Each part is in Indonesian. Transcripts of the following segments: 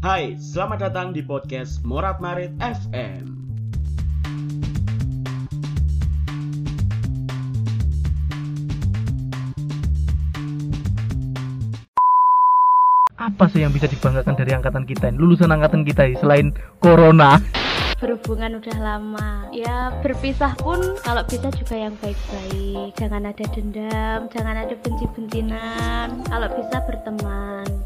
Hai, selamat datang di podcast Morat Marit FM. apa sih yang bisa dibanggakan dari angkatan kita ini? Lulusan angkatan kita ini selain corona. Berhubungan udah lama. Ya berpisah pun kalau bisa juga yang baik-baik. Jangan ada dendam jangan ada benci-bencinan. Kalau bisa berteman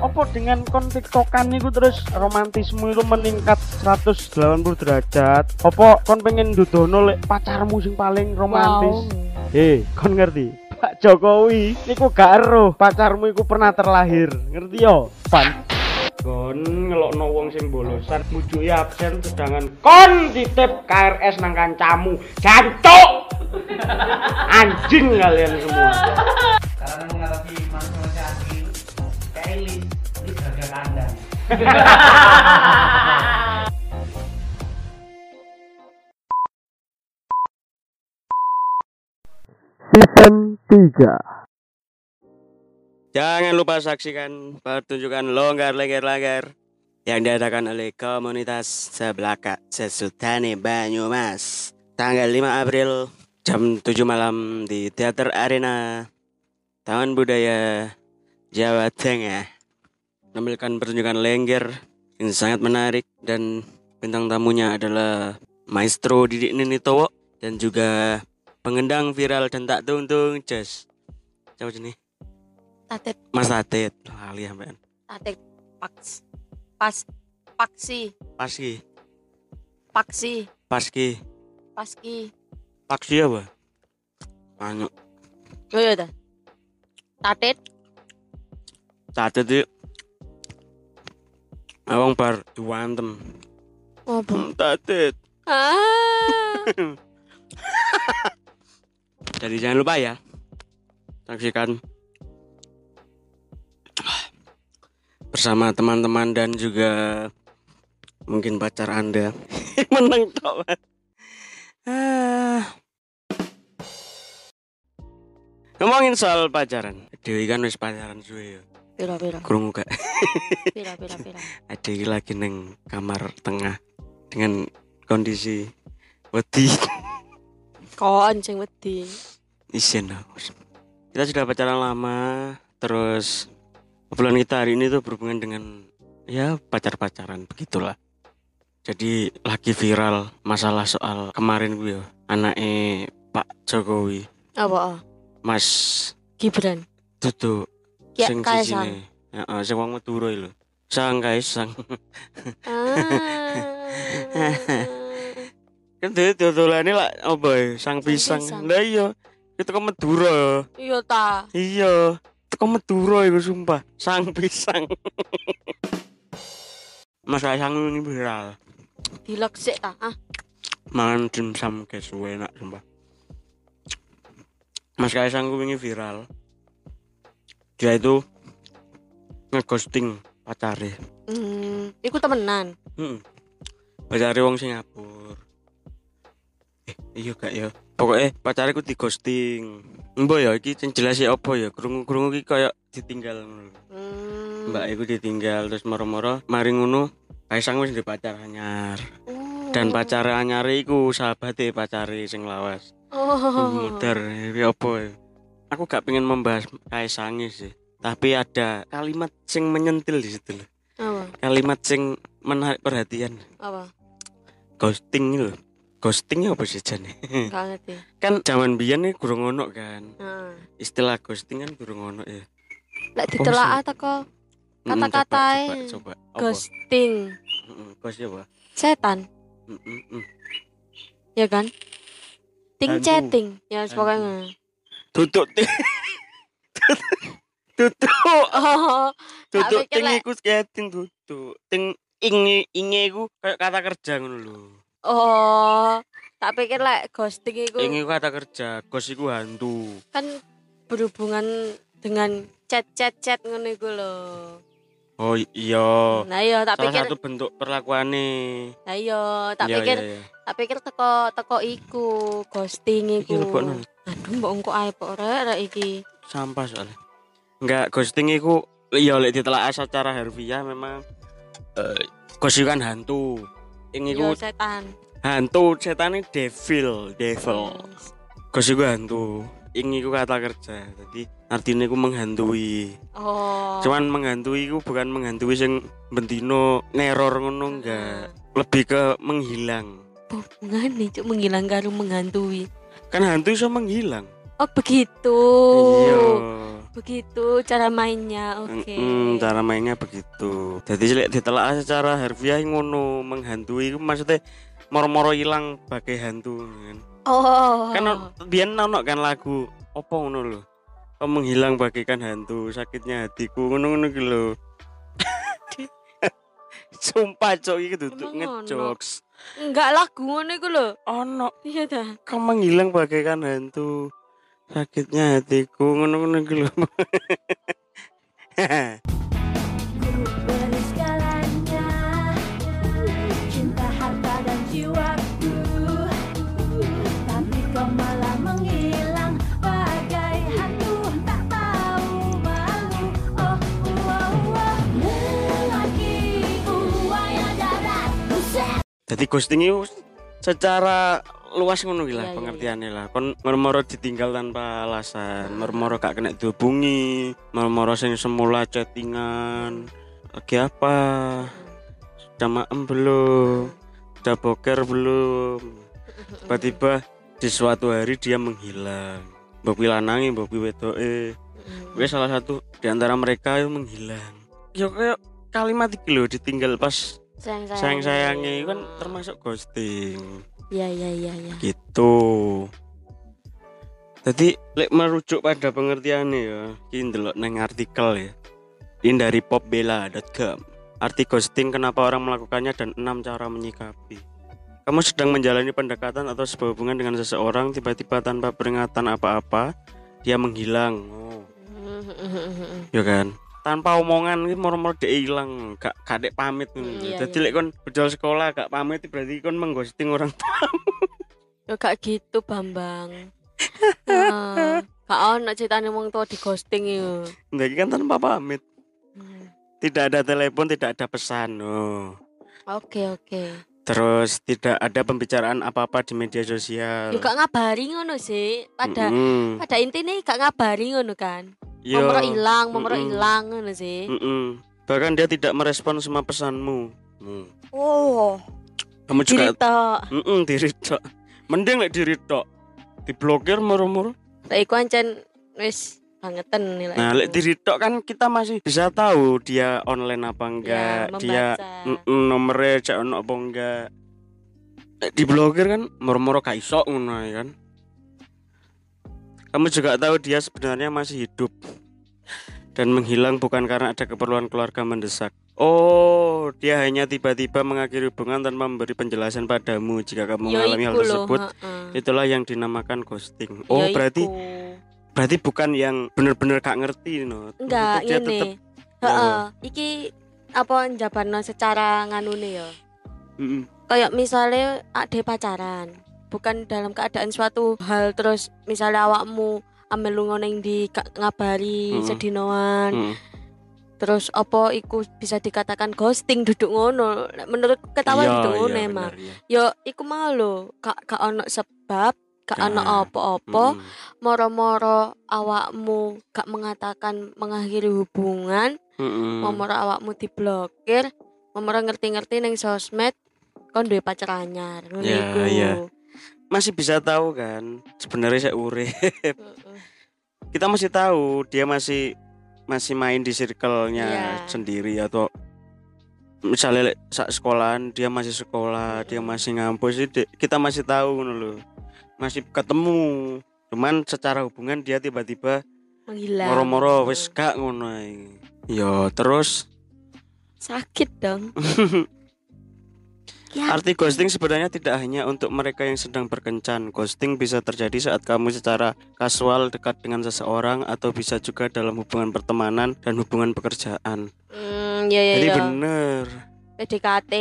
Apa dengan kon tiktokan niku terus romantisme itu meningkat 180 derajat? Apa kon pengen dudono lek pacarmu sing paling romantis? Hei, kon ngerti? Pak Jokowi niku gak eruh. Pacarmu iku pernah terlahir. Ngerti yo? Pan. Kon ngelokno wong sing bolosan mujuki absen sedangkan kon titip KRS nang kancamu. Jancuk! Anjing kalian semua. Karena menghadapi manusia asli kayak Season 3 Jangan lupa saksikan pertunjukan longgar lengger langgar yang diadakan oleh komunitas Sebelaka Sesultani Banyumas. Tanggal 5 April jam 7 malam di Teater Arena Taman Budaya Jawa Tengah menampilkan pertunjukan lengger yang sangat menarik dan bintang tamunya adalah Maestro Didik Ninitowo dan juga pengendang viral dan tak tungtung Jas. Siapa jenis? Tatet, Mas Atit, lali sampean. tatet, paks, pas, paksi, Paski, paksi, paski, paski. paksi apa? Anu, Yo yo dah. Tatet, Atit itu Awang bar diwantem. apa? Tatit. Ah, Jadi jangan lupa ya. Saksikan bersama teman-teman dan juga mungkin pacar Anda. Menang tok. Ah. Ngomongin soal pacaran. Dewi kan wis pacaran suwe ya. Pira pira, Krungu gak? pira pira pira. Adik lagi neng kamar tengah dengan kondisi wedi Kon sing wedi. isin aku. Kita sudah pacaran lama, terus obrolan kita hari ini tuh berhubungan dengan ya pacar-pacaran begitulah. Jadi lagi viral masalah soal kemarin gue ya, anaknya Pak Jokowi, Apa? Mas Gibran. Dudu Ya sing kaisang. Heeh, sing wong Madura lho. Sang kaisang. Ah. Kan dhewe dodolane lak apa ya? Sang pisang. pisang. Lah iya. Itu kok Madura. Iya ta. Iya. Teko Madura iku sumpah. Sang pisang. Mas Kaisang ini viral. Dilek sik ta. Ah, Mangan dimsum guys, enak sumpah. Mas Kaisang ku wingi viral. Dia itu ngeghosting pacare. hmm, iku temenan. Heeh. Pacare wong Singapura. Eh, iya gak ya? Pokoknya pacare ku di ghosting. Mbok ya iki sing jelas ya apa ya? Krungu-krungu iki koyo ditinggal. Hmm. Mbak iku ditinggal terus moro-moro mari ngono Kaisang wis di pacar anyar. Oh. Dan pacar anyar iku sahabate pacare sing lawas. Oh. Muter, iki apa ya? Aku gak pengen membahas Kaisang sih. Tapi ada kalimat sing menyentil di situ loh. Apa? Kalimat sing menarik perhatian. Apa? Ghosting lho. Ghosting apa sih jane? Gak ngerti. kan zaman biyen nih kurang ono kan. Nah. Istilah ghosting kan kurang ono ya. Lek ditelaah teko Kata-kata coba, e. coba, coba. Apa? ghosting. Ghost ya, apa? Setan. Mm, mm, ya kan? Ting chatting, ya Hantu. Tutuk. Tutuk. Oh, Tutuk ting iku skating tutuk. Ting inge inge iku kayak kata kerja ngono lho. oh, tak pikir lek ghosting itu Inge iku kata kerja, ghost iku hantu. kan berhubungan dengan chat-chat-chat ngono iku lho. Oh iya. Nah iya, tak Salah pikir, satu bentuk perlakuane. nah iya, tak Iya, pikir, iya, iya. tak pikir teko teko iku ghosting Iki iku. lebokno. Aduh, mbok engko ae pok rek rek iki. sampah soalnya enggak ghosting iku iya lek ditelaah secara harfiah memang eh ghost iku kan hantu. Ing iku Yo setan. hantu setane devil, devil. Ghost iku hantu. Ing iku kata kerja. Jadi artinya iku menghantui. Oh. Cuman menghantui iku bukan menghantui sing bentino neror ngono enggak. Lebih ke menghilang. hubungan nih cuk menghilang karo menghantui. Kan hantu iso menghilang. Oh begitu. Iya. Begitu cara mainnya. Oke. Mm-mm, cara mainnya begitu. Jadi lek ditelak secara harfiah ngono menghantui maksudnya moro-moro hilang bagai hantu kan. Oh. Kan o- biyen ono kan lagu opo ngono lho. Kau menghilang bagaikan hantu, sakitnya hatiku ngono-ngono lho. Sumpah cok iki duduk ngejokes. Enggak lagu ngono iku lho. Ono Iya dah. kau menghilang bagaikan hantu. Sakitnya hatiku ngono-ngono ki lho. Jadi ghosting itu secara luas ngono lah iya, pengertiannya lah. Kon moro-moro ditinggal tanpa alasan, moro-moro gak kena dihubungi, moro-moro sing semula chattingan. Lagi apa? Sudah maem belum? Sudah boker belum? Tiba-tiba di suatu hari dia menghilang. Lanange, mbok kuwi wedoke. Kuwi salah satu di antara mereka yang menghilang. Yo kayak kalimat iki lho ditinggal pas Sayang sayang sayangnya itu kan termasuk ghosting. Iya iya iya iya. gitu. Jadi lek merujuk pada pengertiannya ya ini ndelok neng artikel ya. Ini dari popbella.com arti ghosting kenapa orang melakukannya dan enam cara menyikapi. Kamu sedang menjalani pendekatan atau sebuah hubungan dengan seseorang tiba-tiba tanpa peringatan apa-apa dia menghilang. Oh. Ya kan tanpa omongan ini moro-moro dia hilang gak kadek pamit Hmm, ngono. iya, Jadi iya. lek kon bedol sekolah gak pamit berarti kon mengghosting orang tua. Yo gak gitu Bambang. Ah, Gak ono ceritane wong tua di ghosting yo. Nah, ini kan tanpa pamit. Tidak ada telepon, tidak ada pesan. Oh. Oke oke. Terus tidak ada pembicaraan apa-apa di media sosial. Yo gak ngabari ngono sih. Pada Mm-mm. pada intinya gak ngabari ngono kan. Yo. Nomor hilang, nomor hilang ngono sih. Mm-mm. Bahkan dia tidak merespon semua pesanmu. Hmm. Oh, Kamu juga cerita. Mm-mm, diri tok. Mending lek diri tok. Diblokir moro-moro. Iku ancen wis bangetan nilai. Nah, lek diri tok kan kita masih bisa tahu dia online apa enggak, Ya, dia membaca. mm-mm, nomornya cek ono apa enggak. Lek diblokir kan moro-moro gak iso ngono ya kan. Kamu juga tahu dia sebenarnya masih hidup dan menghilang bukan karena ada keperluan keluarga mendesak. Oh, dia hanya tiba-tiba mengakhiri hubungan tanpa memberi penjelasan padamu jika kamu Yo mengalami hal tersebut. heeh. Itulah yang dinamakan ghosting. Oh, Yo berarti iku. berarti bukan yang bener-bener gak ngerti no. enggak Dia ngene. tetep Heeh. Iki apa njabarno secara nganune ya. Mm-mm. Kayak misalnya ade pacaran, bukan dalam keadaan suatu hal terus misalnya awakmu ambil lunga ning di ngabari Mm. sedinoan. Mm. Terus apa iku bisa dikatakan ghosting duduk ngono. Menurut ketawa Iya, duduk ngono iya, emang. bener, iya. Yo iku mau lho, gak gak ono sebab, gak ono Nah, apa-apa. Mm-mm. moro-moro awakmu gak mengatakan mengakhiri hubungan, Mm-mm. moro awakmu diblokir, moro ngerti-ngerti ning sosmed kon duwe pacar anyar. Ngono Ya, iku. iya. Masih bisa tahu kan sebenarnya saya urip. Kita masih tahu dia masih masih main di circle-nya Iya. sendiri atau misalnya saat sekolahan dia masih sekolah, dia masih ngampus itu kita masih tahu lho. Masih ketemu. Cuman secara hubungan dia tiba-tiba Menghilang. moro-moro wis gak ngono. Yo terus sakit dong. ya, Arti ghosting sebenarnya tidak hanya untuk mereka yang sedang berkencan. Ghosting bisa terjadi saat kamu secara kasual dekat dengan seseorang atau bisa juga dalam hubungan pertemanan dan hubungan pekerjaan. hmm, ya ya Jadi ya. bener. PDKT,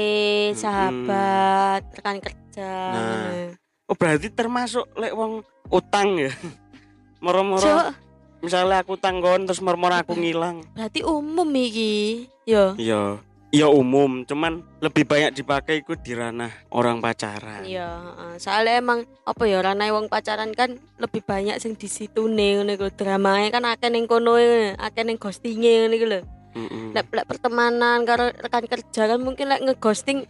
sahabat, rekan kerja. Nah. Oh berarti termasuk lek wong utang ya. Moro-moro misalnya aku utang kon terus moro-moro aku ngilang. berarti umum iki. Yo. Iya. Ya umum, cuman lebih banyak dipakai itu di ranah orang pacaran. Iya, soalnya emang apa ya ranai wong pacaran kan lebih banyak sing di situ nih ngono iku dramae kan akeh ning kono akeh ning ghostinge ngono iku lho. Mm-mm. Lek lek pertemanan karo rekan kerja kan mungkin lek ngeghosting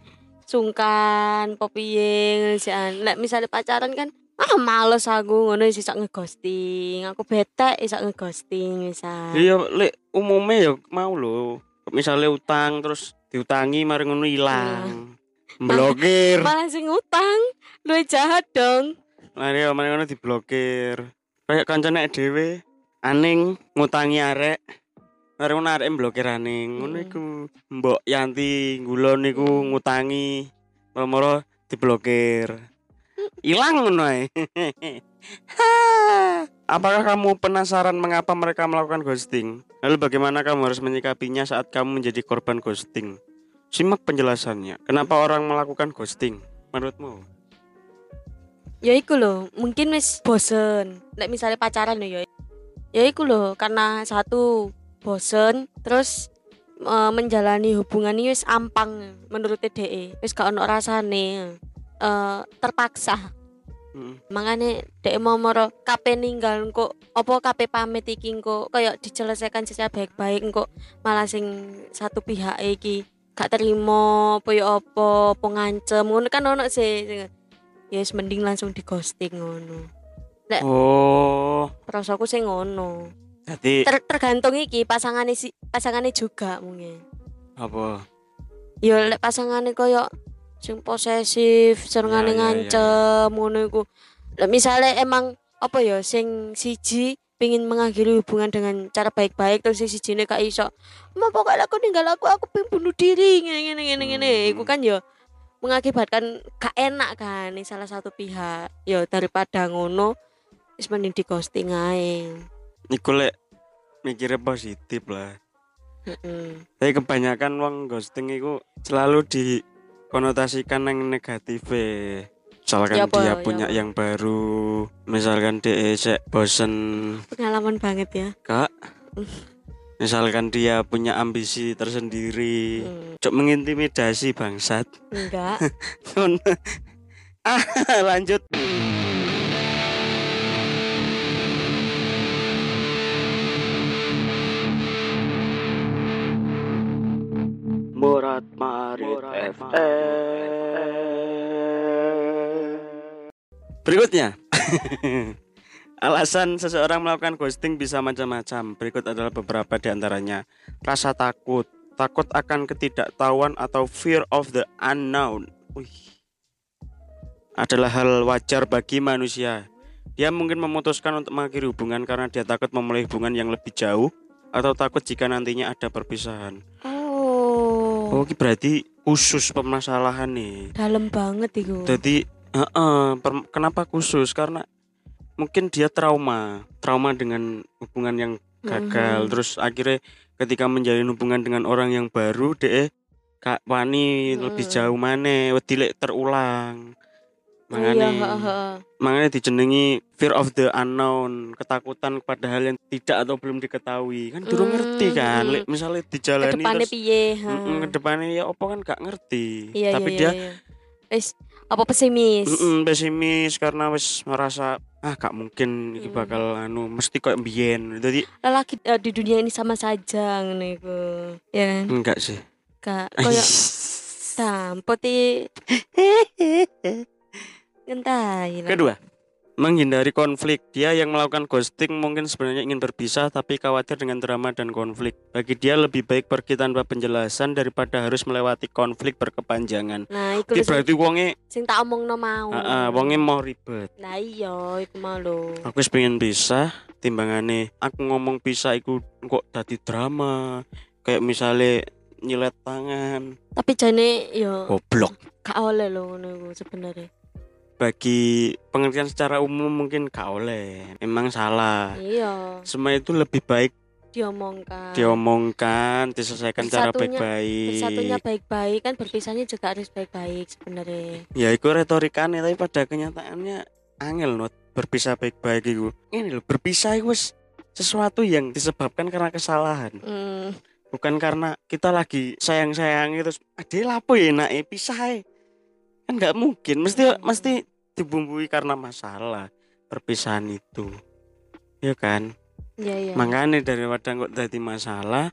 sungkan apa piye ngono sih, An. Lek misalnya pacaran kan ah males aku ngono iso ngeghosting. Aku bete iso ngeghosting misal. Iya, lek umumnya ya mau lho. Misalnya utang terus diutangi mari ngono ilang. Blokir. Malah sing utang, luwih jahat dong. Mari ya, mari ngono diblokir. Kayak kancane dhewe aning ngutangi arek. Mari ngono arek blokir aning. Ngono Hmm. iku Mbok Yanti ngulon niku ngutangi. Moro diblokir. Hilang ngono ae. Apakah kamu penasaran mengapa mereka melakukan ghosting? Lalu bagaimana kamu harus menyikapinya saat kamu menjadi korban ghosting? Simak penjelasannya. Kenapa orang melakukan ghosting? Menurutmu? ya iku loh mungkin wis bosen lek misalnya pacaran lho ya ya iku loh karena satu bosen terus eh, menjalani hubungan ini wis ampang menurut DE wis gak ono rasane eh terpaksa Mm. makanya DE mau moro kape ninggal kok apa kape pamit iki kok kayak diselesaikan secara baik-baik kok malah sing satu pihak iki gak terima apa ya apa apa ngancem ngono kan ono sih. Ya wis mending langsung di ghosting ngono Oh, rasaku sing ngono. Jadi Ter- tergantung iki pasangane si pasangane juga mungkin. Apa? ya lek pasangane koyo sing posesif Ya, ya, senengane ya, ngancem ngono iku. Misale emang apa ya sing siji pingin mengakhiri hubungan dengan cara baik-baik terus sing sijine gak iso mau pokoknya aku ninggal aku aku pengen bunuh diri. Ngene ngene ngene ngene. Hmm. iku kan ya mengakibatkan gak enak kan nih salah satu pihak. Ya daripada ngono wis mending di ghosting ae. Iku lek mikirnya positif lah. Heeh. Tapi kebanyakan wong ghosting itu selalu dikonotasikan yang negatif Misalkan Ya dia ya punya yang baru, misalkan dia sek bosen. Pengalaman banget ya. Kak. Misalkan dia punya ambisi tersendiri, Hmm, cok mengintimidasi bangsat. enggak. Ah, lanjut. Murat Marit Berikutnya. Alasan seseorang melakukan ghosting bisa macam-macam. Berikut adalah beberapa di antaranya. Rasa takut, takut akan ketidaktahuan atau fear of the unknown. Wih. Adalah hal wajar bagi manusia. Dia mungkin memutuskan untuk mengakhiri hubungan karena dia takut memulai hubungan yang lebih jauh atau takut jika nantinya ada perpisahan. oh Oh, ini berarti khusus permasalahan nih. dalam banget itu Jadi, heeh, per- kenapa khusus? Karena mungkin dia trauma, trauma dengan hubungan yang gagal. Mhm. Terus akhirnya ketika menjalin hubungan dengan orang yang baru, deh kak wani lebih Mhm. jauh mana, wedi lek terulang. Iya Makanya, heeh. makanya dijenengi fear of the unknown, ketakutan kepada hal yang tidak atau belum diketahui. Kan durung ngerti kan, lek misalnya dijalani ke depannya terus piye Mm-mm, ke depannya ya apa kan gak ngerti. iya Tapi iya, dia iya, iya. wis apa pesimis Mm-mm, pesimis karena wis merasa ah gak mungkin iki Mm. bakal anu mesti kok mbiyen. Jadi lelaki eh, di dunia ini sama saja ngono iku ya kan enggak sih. kak koyo dampoti Kedua, menghindari konflik. Dia yang melakukan ghosting mungkin sebenarnya ingin berpisah tapi khawatir dengan drama dan konflik. Bagi dia lebih baik pergi tanpa penjelasan daripada harus melewati konflik berkepanjangan. nah iku berarti wonge sing tak omongno mau heeh, wonge mau ribet. nah iya iku mau lho Aku wis pengen pisah timbangane aku ngomong pisah iku kok dadi drama. Kayak misalnya nyilet tangan, tapi jane yo goblok. gak oleh lho ngono iku sebenarnya bagi pengertian secara umum mungkin gak oleh. Emang salah. Iya. Semua itu lebih baik diomongkan. diomongkan diselesaikan cara Bersatunya- bersatunya baik-baik baik-baik kan berpisahnya juga harus baik-baik sebenarnya. Ya itu retorikanya tapi pada kenyataannya angel not berpisah baik-baik itu ini loh berpisah itu sesuatu yang disebabkan karena kesalahan. Hmm, bukan karena kita lagi sayang-sayang terus ade lapo ya enak eh pisah ae." kan nggak mungkin mesti Hmm. mesti dibumbui karena masalah perpisahan itu ya kan Iya iya. makanya daripada kok jadi masalah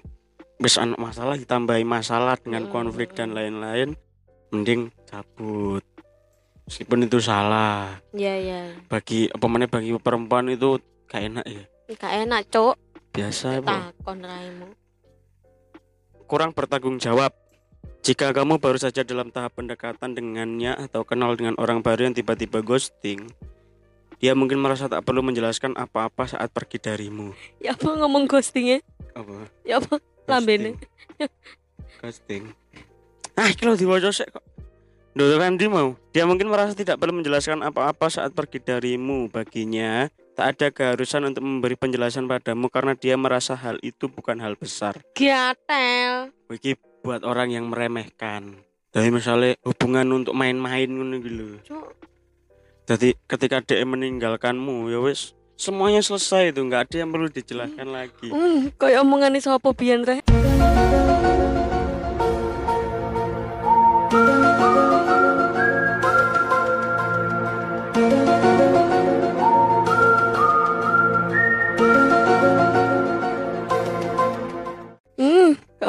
bis anak masalah ditambahi masalah dengan Hmm. konflik dan lain-lain mending cabut meskipun itu salah Iya iya. bagi apa mana bagi perempuan itu gak enak ya Gak enak, Cuk. biasa Takon raimu. kurang bertanggung jawab jika kamu baru saja dalam tahap pendekatan dengannya atau kenal dengan orang baru yang tiba-tiba ghosting dia mungkin merasa tak perlu menjelaskan apa-apa saat pergi darimu Ya apa ngomong ghostingnya? apa Ya apa lambene? Ghosting. Ah, kalau diwaca sik kok. Duh, Randy mau. Dia mungkin merasa tidak perlu menjelaskan apa-apa saat pergi darimu. Baginya, tak ada keharusan untuk memberi penjelasan padamu karena dia merasa hal itu bukan hal besar. Gatel. Iki buat orang yang meremehkan. Dari misalnya hubungan untuk main-main ngono gitu. Jadi ketika dia meninggalkanmu, ya wis semuanya selesai itu, nggak ada yang perlu dijelaskan lagi. Hmm, koyo omongane sapa biyen rek?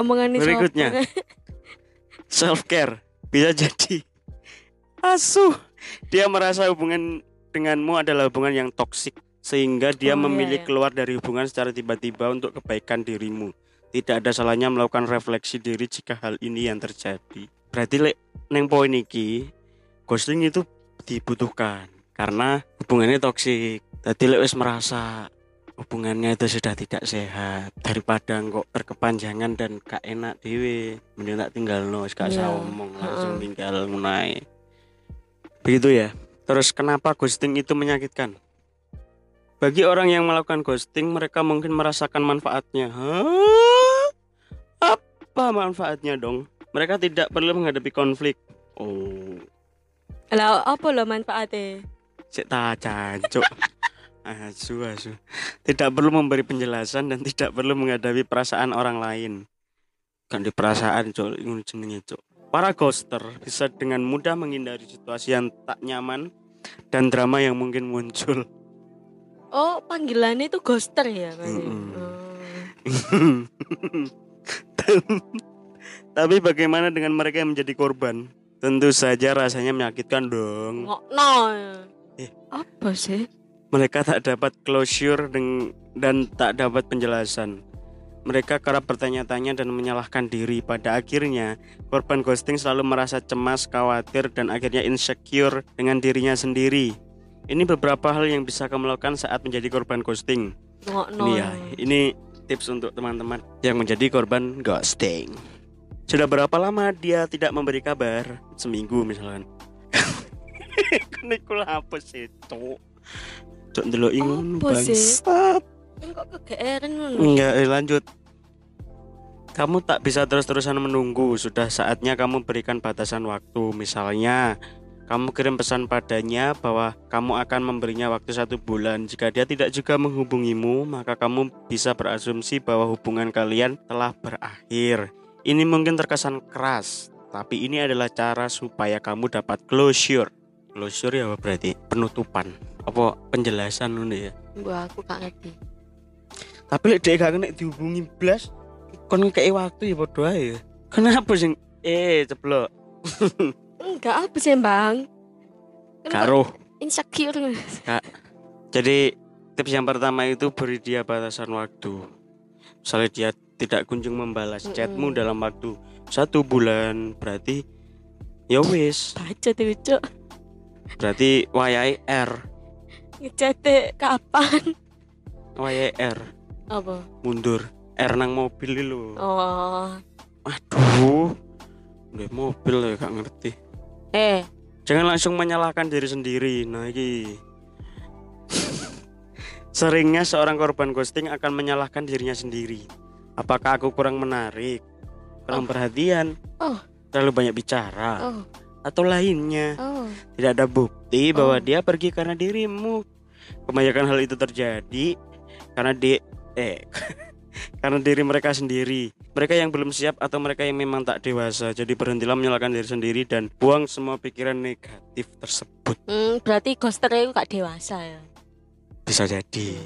Sapa? Berikutnya. Self care bisa jadi asuh dia merasa hubungan denganmu adalah hubungan yang toksik sehingga dia Oh, iya, memilih iya. keluar dari hubungan secara tiba-tiba untuk kebaikan dirimu tidak ada salahnya melakukan refleksi diri jika hal ini yang terjadi berarti lek neng poin iki ghosting itu dibutuhkan karena hubungannya toksik tadi lek wis merasa hubungannya itu sudah tidak sehat. Daripada kok berkepanjangan dan gak enak dewe mending tak tinggal no gak usah Iya, ngomong langsung heeh. tinggal ngunai begitu ya. Terus kenapa ghosting itu menyakitkan? Bagi orang yang melakukan ghosting mereka mungkin merasakan manfaatnya. Hah? apa manfaatnya dong? Mereka tidak perlu menghadapi konflik. Oh. Lah apa lo manfaatnya? Cek tak cancuk. Asu asu. Tidak perlu memberi penjelasan dan tidak perlu menghadapi perasaan orang lain. Ganti perasaan cok, jenenge cok. Para ghoster bisa dengan mudah menghindari situasi yang tak nyaman dan drama yang mungkin muncul. Oh, panggilannya itu ghoster ya? Mm-mm. Oh. Tapi bagaimana dengan mereka yang menjadi korban? Tentu saja rasanya menyakitkan dong. Ngok no. Eh. Apa sih? Mereka tak dapat closure dan tak dapat penjelasan. Mereka kerap bertanya-tanya dan menyalahkan diri. Pada akhirnya, korban ghosting selalu merasa cemas, khawatir, dan akhirnya insecure dengan dirinya sendiri. Ini beberapa hal yang bisa kamu lakukan saat menjadi korban ghosting. Ngok no. Ini ya, ini tips untuk teman-teman yang menjadi korban ghosting. Sudah berapa lama dia tidak memberi kabar? Seminggu misalkan. Keniku apa sih, Cuk? Cuk ndelok ngono bangsat. Kan kok kegeeran ngono. Enggak, eh, lanjut. Kamu tak bisa terus-terusan menunggu. Sudah saatnya kamu berikan batasan waktu. Misalnya, kamu kirim pesan padanya bahwa kamu akan memberinya waktu satu bulan. Jika dia tidak juga menghubungimu, maka kamu bisa berasumsi bahwa hubungan kalian telah berakhir. Ini mungkin terkesan keras, tapi ini adalah cara supaya kamu dapat closure. Closure ya berarti penutupan. Apa penjelasan ngono ya? Gua aku gak ngerti. Tapi lek dhek gak kena dihubungi blas, kon ngekei waktu ya padha ae. ya. Kenapa sing eh ceblok Enggak apa sih, Bang? Karo. insecure. Jadi tips yang pertama itu beri dia batasan waktu. Misalnya dia tidak kunjung membalas Mm-mm. chatmu dalam waktu satu bulan, berarti ya wis, Baca tuh, Cuk. berarti wayahe R, Ngecete kapan? wayahe R, Apa? mundur. R nang mobil lho. Oh. Aduh. Udah mobil ya gak ngerti. Eh, Jangan langsung menyalahkan diri sendiri. Nah, iki. Seringnya seorang korban ghosting akan menyalahkan dirinya sendiri. Apakah aku kurang menarik, kurang Oh. perhatian, Oh. terlalu banyak bicara, oh, atau lainnya? oh. Tidak ada bukti bahwa Oh. dia pergi karena dirimu. Kebanyakan hal itu terjadi karena dia eh karena diri mereka sendiri. Mereka yang belum siap atau mereka yang memang tak dewasa. Jadi berhentilah menyalahkan diri sendiri dan buang semua pikiran negatif tersebut. Hmm, berarti ghoster itu gak dewasa ya. Bisa jadi.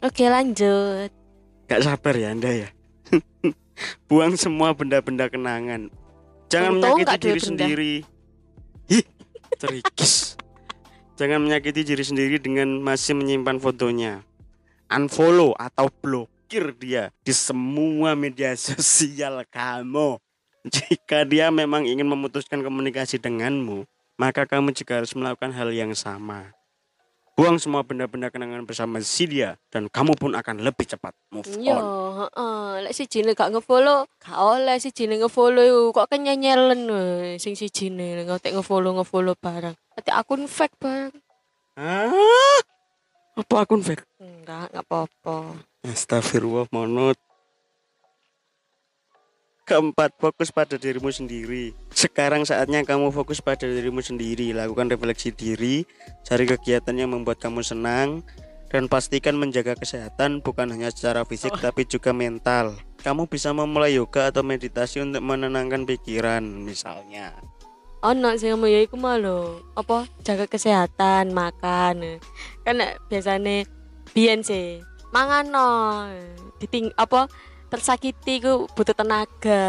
Oke, lanjut. Gak sabar ya Anda ya. buang semua benda-benda kenangan. Jangan Untung menyakiti diri benda. sendiri. Ih, terikis. Jangan menyakiti diri sendiri dengan masih menyimpan fotonya. Unfollow atau blokir dia di semua media sosial kamu. Jika dia memang ingin memutuskan komunikasi denganmu, maka kamu juga harus melakukan hal yang sama. Buang semua benda-benda kenangan bersama si dia dan kamu pun akan lebih cepat move Yo, on. heeh, lek si jine gak ngefollow, gak oleh si jine ngefollow. Kok kenyanyelen sing si jine ngotek ngefollow ngefollow barang. Ati akun fake barang. Hah? Apa akun fake? Enggak, enggak apa-apa. Astagfirullah monot. Keempat, fokus pada dirimu sendiri. Sekarang saatnya kamu fokus pada dirimu sendiri. Lakukan refleksi diri, cari kegiatan yang membuat kamu senang, dan pastikan menjaga kesehatan bukan hanya secara fisik tapi juga mental. Kamu bisa memulai yoga atau meditasi untuk menenangkan pikiran, misalnya. Ono sing ngomong ya iku mah lho, apa jaga kesehatan, makan. Kan biyen sih mangan no. Diting apa tersakiti ku butuh tenaga.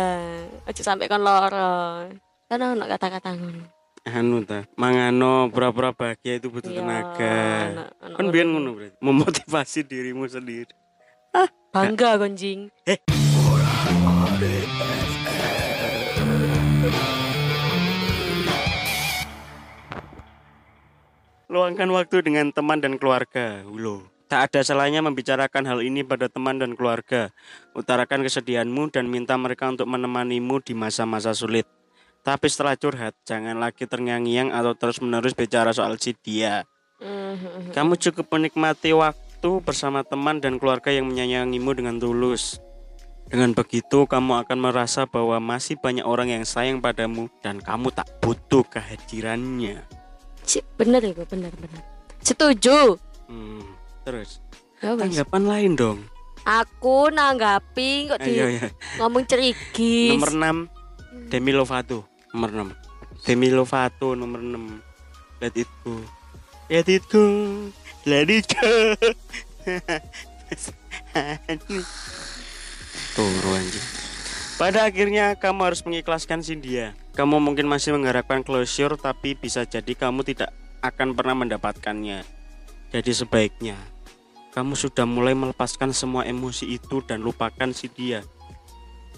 Aja sampai kon lara. Kan ono kata-kata ngono. Anu ta, mangano pura-pura bahagia itu butuh Iya, tenaga. ono- ono Kan biar ngono berarti, memotivasi dirimu sendiri. Bangga konjing. Luangkan waktu dengan teman dan keluarga. Ulo. Tak ada salahnya membicarakan hal ini pada teman dan keluarga. Utarakan kesedihanmu dan minta mereka untuk menemanimu di masa-masa sulit. Tapi setelah curhat, jangan lagi terngiang-ngiang atau terus-menerus bicara soal si dia. Mhm. Kamu cukup menikmati waktu bersama teman dan keluarga yang menyayangimu dengan tulus. Dengan begitu, kamu akan merasa bahwa masih banyak orang yang sayang padamu dan kamu tak butuh kehadirannya. Cik, bener iku, bener bener. Setuju. Hmm, terus Ya tanggapan lain dong. Aku nanggapi kok di Ayo ya. ngomong cerigis. Nomor 6 Demi Lovato nomor 6. Demi Lovato nomor 6. Let it go. Let it go. Let it go. Turu anjing. Pada akhirnya kamu harus mengikhlaskan si dia. Kamu mungkin masih mengharapkan closure tapi bisa jadi kamu tidak akan pernah mendapatkannya. Jadi sebaiknya kamu sudah mulai melepaskan semua emosi itu dan lupakan si dia.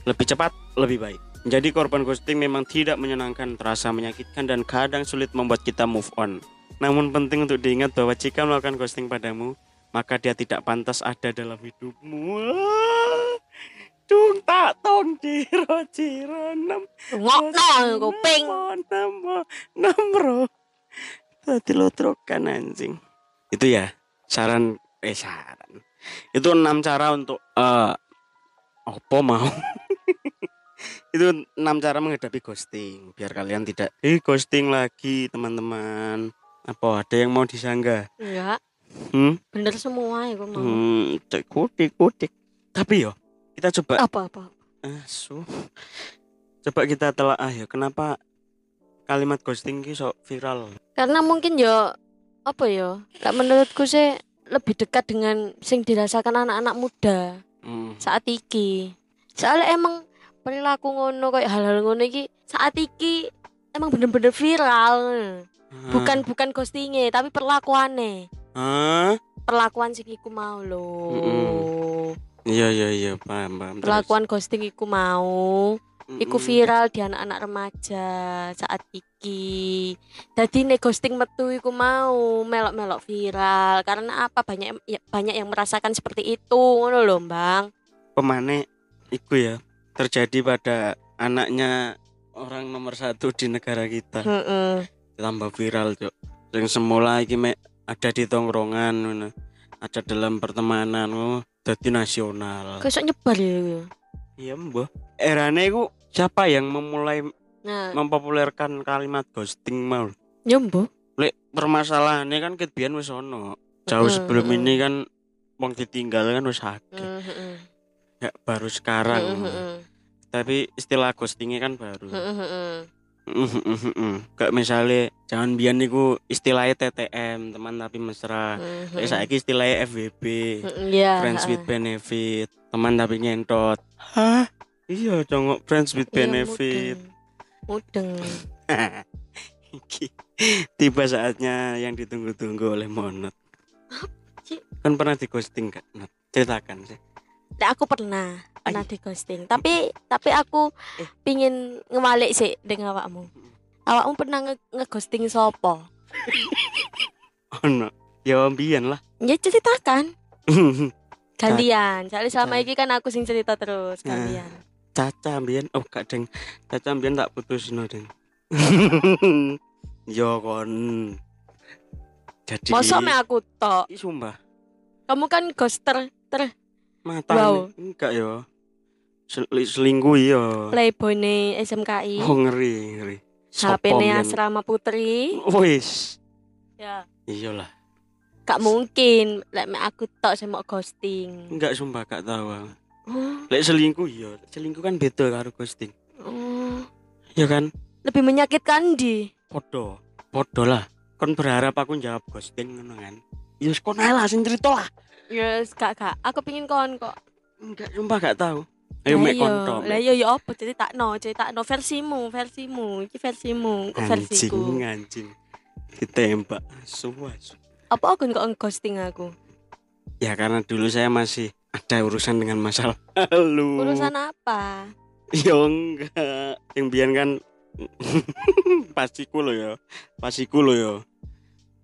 Lebih cepat, lebih baik. Menjadi korban ghosting memang tidak menyenangkan, terasa menyakitkan dan kadang sulit membuat kita move on. Namun penting untuk diingat bahwa jika melakukan ghosting padamu, maka dia tidak pantas ada dalam hidupmu. Dung tak tong ciro ciro nem Ngokno kuping. Namo nambro. Tadi lo trokan anjing. Itu ya saran eh saran. Itu enam cara untuk eh apa mau? itu enam cara menghadapi ghosting biar kalian tidak eh ghosting lagi teman-teman apa ada yang mau disanggah Enggak, hmm, bener semua ya mau. hmm kutik kutik tapi yo kita coba Apa apa? asu coba kita telah ya kenapa kalimat ghosting ki sok viral Karena mungkin yo apa yo? Lek menurutku sih lebih dekat dengan sing dirasakan anak-anak muda hmm. saat iki. Soalnya emang perilaku ngono kayak hal-hal ngono iki saat iki emang bener-bener viral. Bukan bukan ghostingnya tapi perlakuannya. Hah? Perlakuan sing iku mau loh. iya iya iya paham paham Terus? Perlakuan ghosting iku mau. Iku viral di anak-anak remaja saat iki. Jadi nek ghosting metu iku mau melok-melok viral. Karena apa? Banyak ya, banyak yang merasakan seperti itu. Ngono lho, Bang. pemane iku ya terjadi pada anaknya orang nomor satu di negara kita. Heeh. tambah viral cok yang semula iki mek ada di tongkrongan ada dalam pertemanan oh jadi nasional. Iso nyebar ya. iya mbah. Erane iku siapa yang memulai Nah, mempopulerkan kalimat ghosting mau nyembo. lek permasalahannya kan ketbian wis ono jauh sebelum ini kan wong ditinggal kan wis akeh. Heeh. Gak baru sekarang. Tapi istilah ghostingnya kan baru. Heeh, heeh. Gak misalnya jangan biar niku istilahnya TTM teman tapi mesra. Kayak heeh. saiki istilahnya FWB. Iya. Friends with benefit. Teman tapi ngentot. Hah? Iya, congok friends with Iya, benefit. Mudeng. Mudeng. Iki, Tiba saatnya yang ditunggu-tunggu oleh Monot. sih? Kan pernah di ghosting gak? Not? Ceritakan sih. Nah, aku pernah pernah di ghosting. Tapi tapi aku Eh. pingin ngemalik sih dengan awakmu. Awakmu pernah nge ngeghosting sopo? Oh no. Ya ambian lah. Ya ceritakan. Gantian. Soalnya selama Ca- ini kan aku sing cerita terus Nah. Caca ambian. Oh gak deng. Caca ambian tak putus no deng. Yo kon. Jadi. Mosok me aku tok. Sumpah. Kamu kan ghoster ter Mata Wow. enggak yo. Sel- selingkuh yo. playboy nih SMKI. Oh ngeri, ngeri. HP Mbian? asrama putri. Wis. Ya. Iyalah. Gak mungkin lek me aku tok mau ghosting. Enggak sumpah gak tahu. aku. Oh, Lek selingkuh iya, selingkuh kan beda karo ghosting. oh. Ya kan? Lebih menyakitkan di. Podo. Podo lah. Kon berharap aku jawab ghosting ngono kan. Ya wis kon lah sing cerita lah. Yes, gak gak. Aku pingin kon kok. Enggak sumpah gak tahu. Ayo Lah mek iya, kon tok. Lah iya ya apa ceritakno, ceritakno versimu, versimu. Iki versimu, kok Anjing, versiku. anjing. Ditembak. Suas. Apa aku kok ghosting aku? Ya karena dulu saya masih ada urusan dengan masa lalu. Urusan apa? Ya enggak. Yang biyen kan pasiku lo ya. Pasiku lo ya.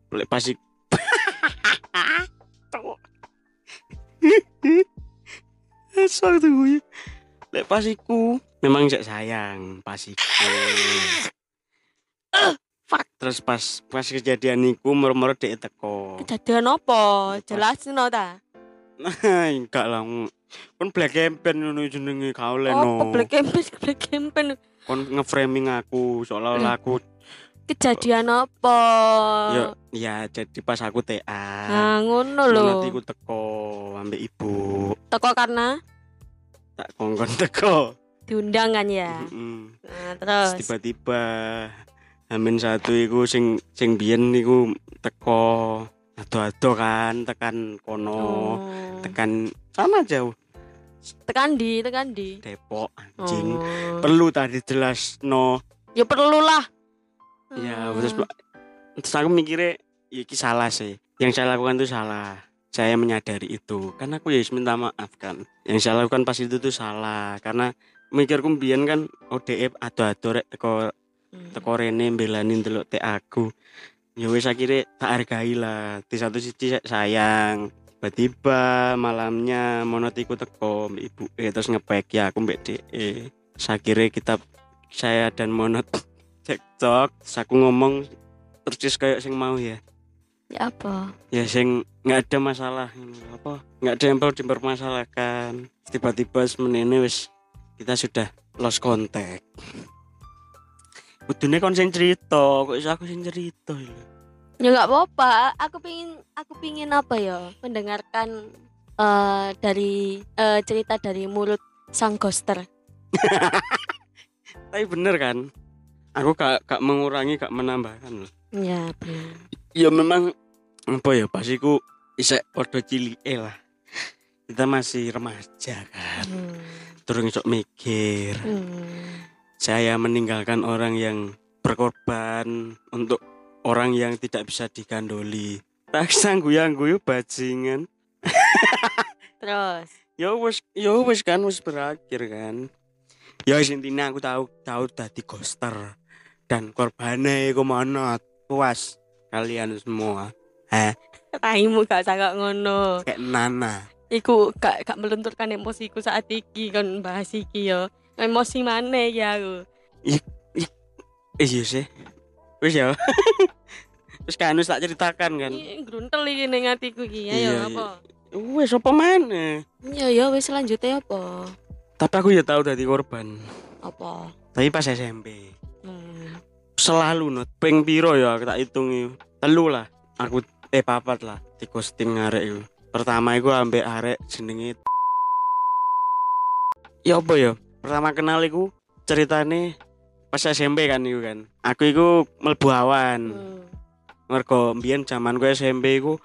Lek pasik. Asal tuh gue. Lek pasiku memang cek sayang pasiku. Fuck. Terus pas pas kejadian niku murmur dek teko. Kejadian apa? Jelasin no ta. Enggak lah. Kon black campaign ngono jenenge kau Apa leno. black campaign, black campaign. Kon ngeframing aku seolah-olah aku Kejadian apa? ya ya jadi pas aku TA. Nah, ngono lho. Nanti aku teko ambek ibu. Teko karena Tak kongkon teko. diundang kan ya. Mm-mm. Nah, Terus terus. tiba-tiba Amin satu iku sing sing biyen niku teko ado-ado kan tekan kono Oh. tekan sana jauh Tekan di, tekan di. Depok anjing Oh. perlu tadi jelas no Ya perlu lah. ya Hmm. terus terus aku mikirnya ya salah sih yang saya lakukan itu salah saya menyadari itu karena aku ya minta maaf kan yang saya lakukan pas itu tuh salah karena mikirku mbiyen kan ODF ado-ado rek teko Hmm. teko rene mbelani ndelok tek aku ya wis akhirnya tak hargai lah di satu sisi saya sayang tiba-tiba malamnya monotiku teko ibu eh terus ngepek ya aku mbek DE akhirnya kita saya dan monot cekcok terus aku ngomong terus kayak sing mau ya. Ya apa? ya sing nggak ada masalah apa? Nggak ada yang perlu dipermasalahkan. Tiba-tiba semenene wis kita sudah lost contact Kudune kon sing cerita, kok iso aku sing cerita lho. Ya nggak apa-apa. Aku pingin, aku pingin apa ya? Mendengarkan eh dari eh, cerita dari mulut sang ghoster. Tapi bener kan? Aku gak, gak mengurangi, gak menambahkan loh. Ya benar. Ya memang apa ya pas iku isek podo cilike lah. Kita masih remaja kan. Hmm. Turun sok mikir. Hmm. Saya meninggalkan orang yang berkorban untuk orang yang tidak bisa digandoli. Tak sangguang guyu bajingan. Terus. Ya wis ya wis kan wis berakhir kan. Ya intinya aku tahu tahu dadi ghoster dan korbannya monot. Puas kalian semua. Heh, Raimu gak sangat ngono. kayak Nana. Iku gak gak melunturkan emosiku saat iki kan bahas iki yo. Emosi mana ya aku. Iya sih. Wis ya. Wis kan wis tak ceritakan kan. Gruntel iki ning atiku iki. Ayo Iya, apa? Wis apa mana? Ya ya wis selanjutnya apa? Tapi aku ya tahu dadi korban. Apa? Tapi pas SMP. Hmm. Selalu not ping piro ya aku tak hitung. Telu lah. Aku eh papat lah di ghosting ngarek iku. pertama iku ambek arek jenenge ya apa ya pertama kenal iku ceritane pas SMP kan iku kan aku iku mlebu awan Hmm. mergo mbiyen zaman gue SMP iku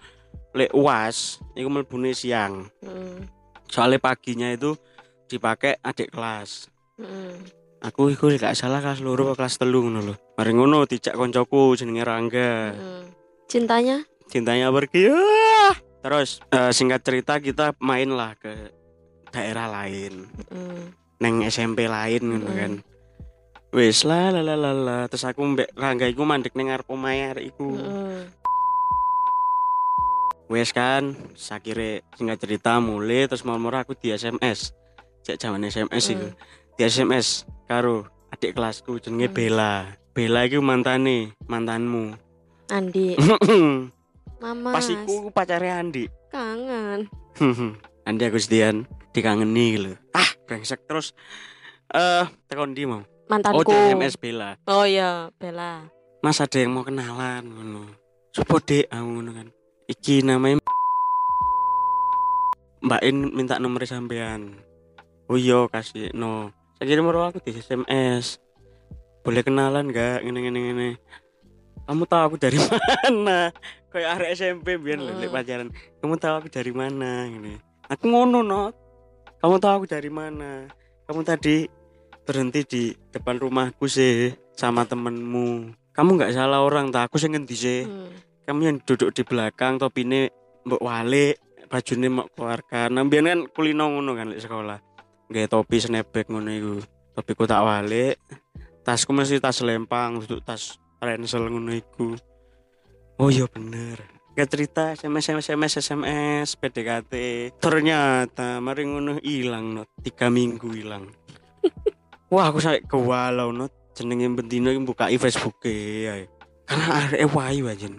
lek UAS iku mlebune siang Hmm. soalnya paginya itu dipakai adik kelas Hmm. aku iku gak salah kelas loro kelas telu ngono lho mari ngono dijak koncoku jenenge Rangga Hmm. Cintanya? cintanya pergi ah. terus eh, singkat cerita kita main lah ke daerah lain Hmm. Neng SMP lain Mm. kan wis lah lah lah lah terus aku mbek Rangga iku mandek ning ngarep omahe arek iku Hmm. wes kan sakire singkat cerita mulai terus mau aku di SMS cek zaman SMS iku di SMS karo adik kelasku jenenge Hmm. Bella Bella iku mantane mantanmu Andi. Mama. pas iku pacare Andi kangen. Andi Agustian dikangeni lho. Ah brengsek terus. Eh tekan di mau? Oh Mantanku. di SMS Bella. Oh iya, Bella. Mas ada yang mau kenalan ngono. Sopo dek aku ngono kan. Iki namanya Mbak In minta nomor sampean. Oh iya kasih no saya kirim nomor aku di SMS boleh kenalan gak ngene ngene ngene. Kamu tahu aku dari mana? Kayak arek SMP biar Hmm. pacaran. Kamu tahu aku dari mana? Gini aku ngono no kamu tahu aku dari mana? Kamu tadi berhenti di depan rumahku sih sama temenmu. Kamu nggak salah orang tak aku sih ngendi sih. Hmm. kamu yang duduk di belakang topine mbok wale bajune mau keluarga nah kan kulino ngono kan di sekolah. Nggak topi snapback ngono iku. Topiku tak wale tasku mesti tas lempang duduk tas ransel ngono iku. Oh iya bener Gak cerita SMS SMS SMS SMS PDKT ternyata mari ngono hilang no tiga minggu hilang wah aku sampai kewalau no jenenge bentino iki buka Facebook ya. Karena arek wayu aja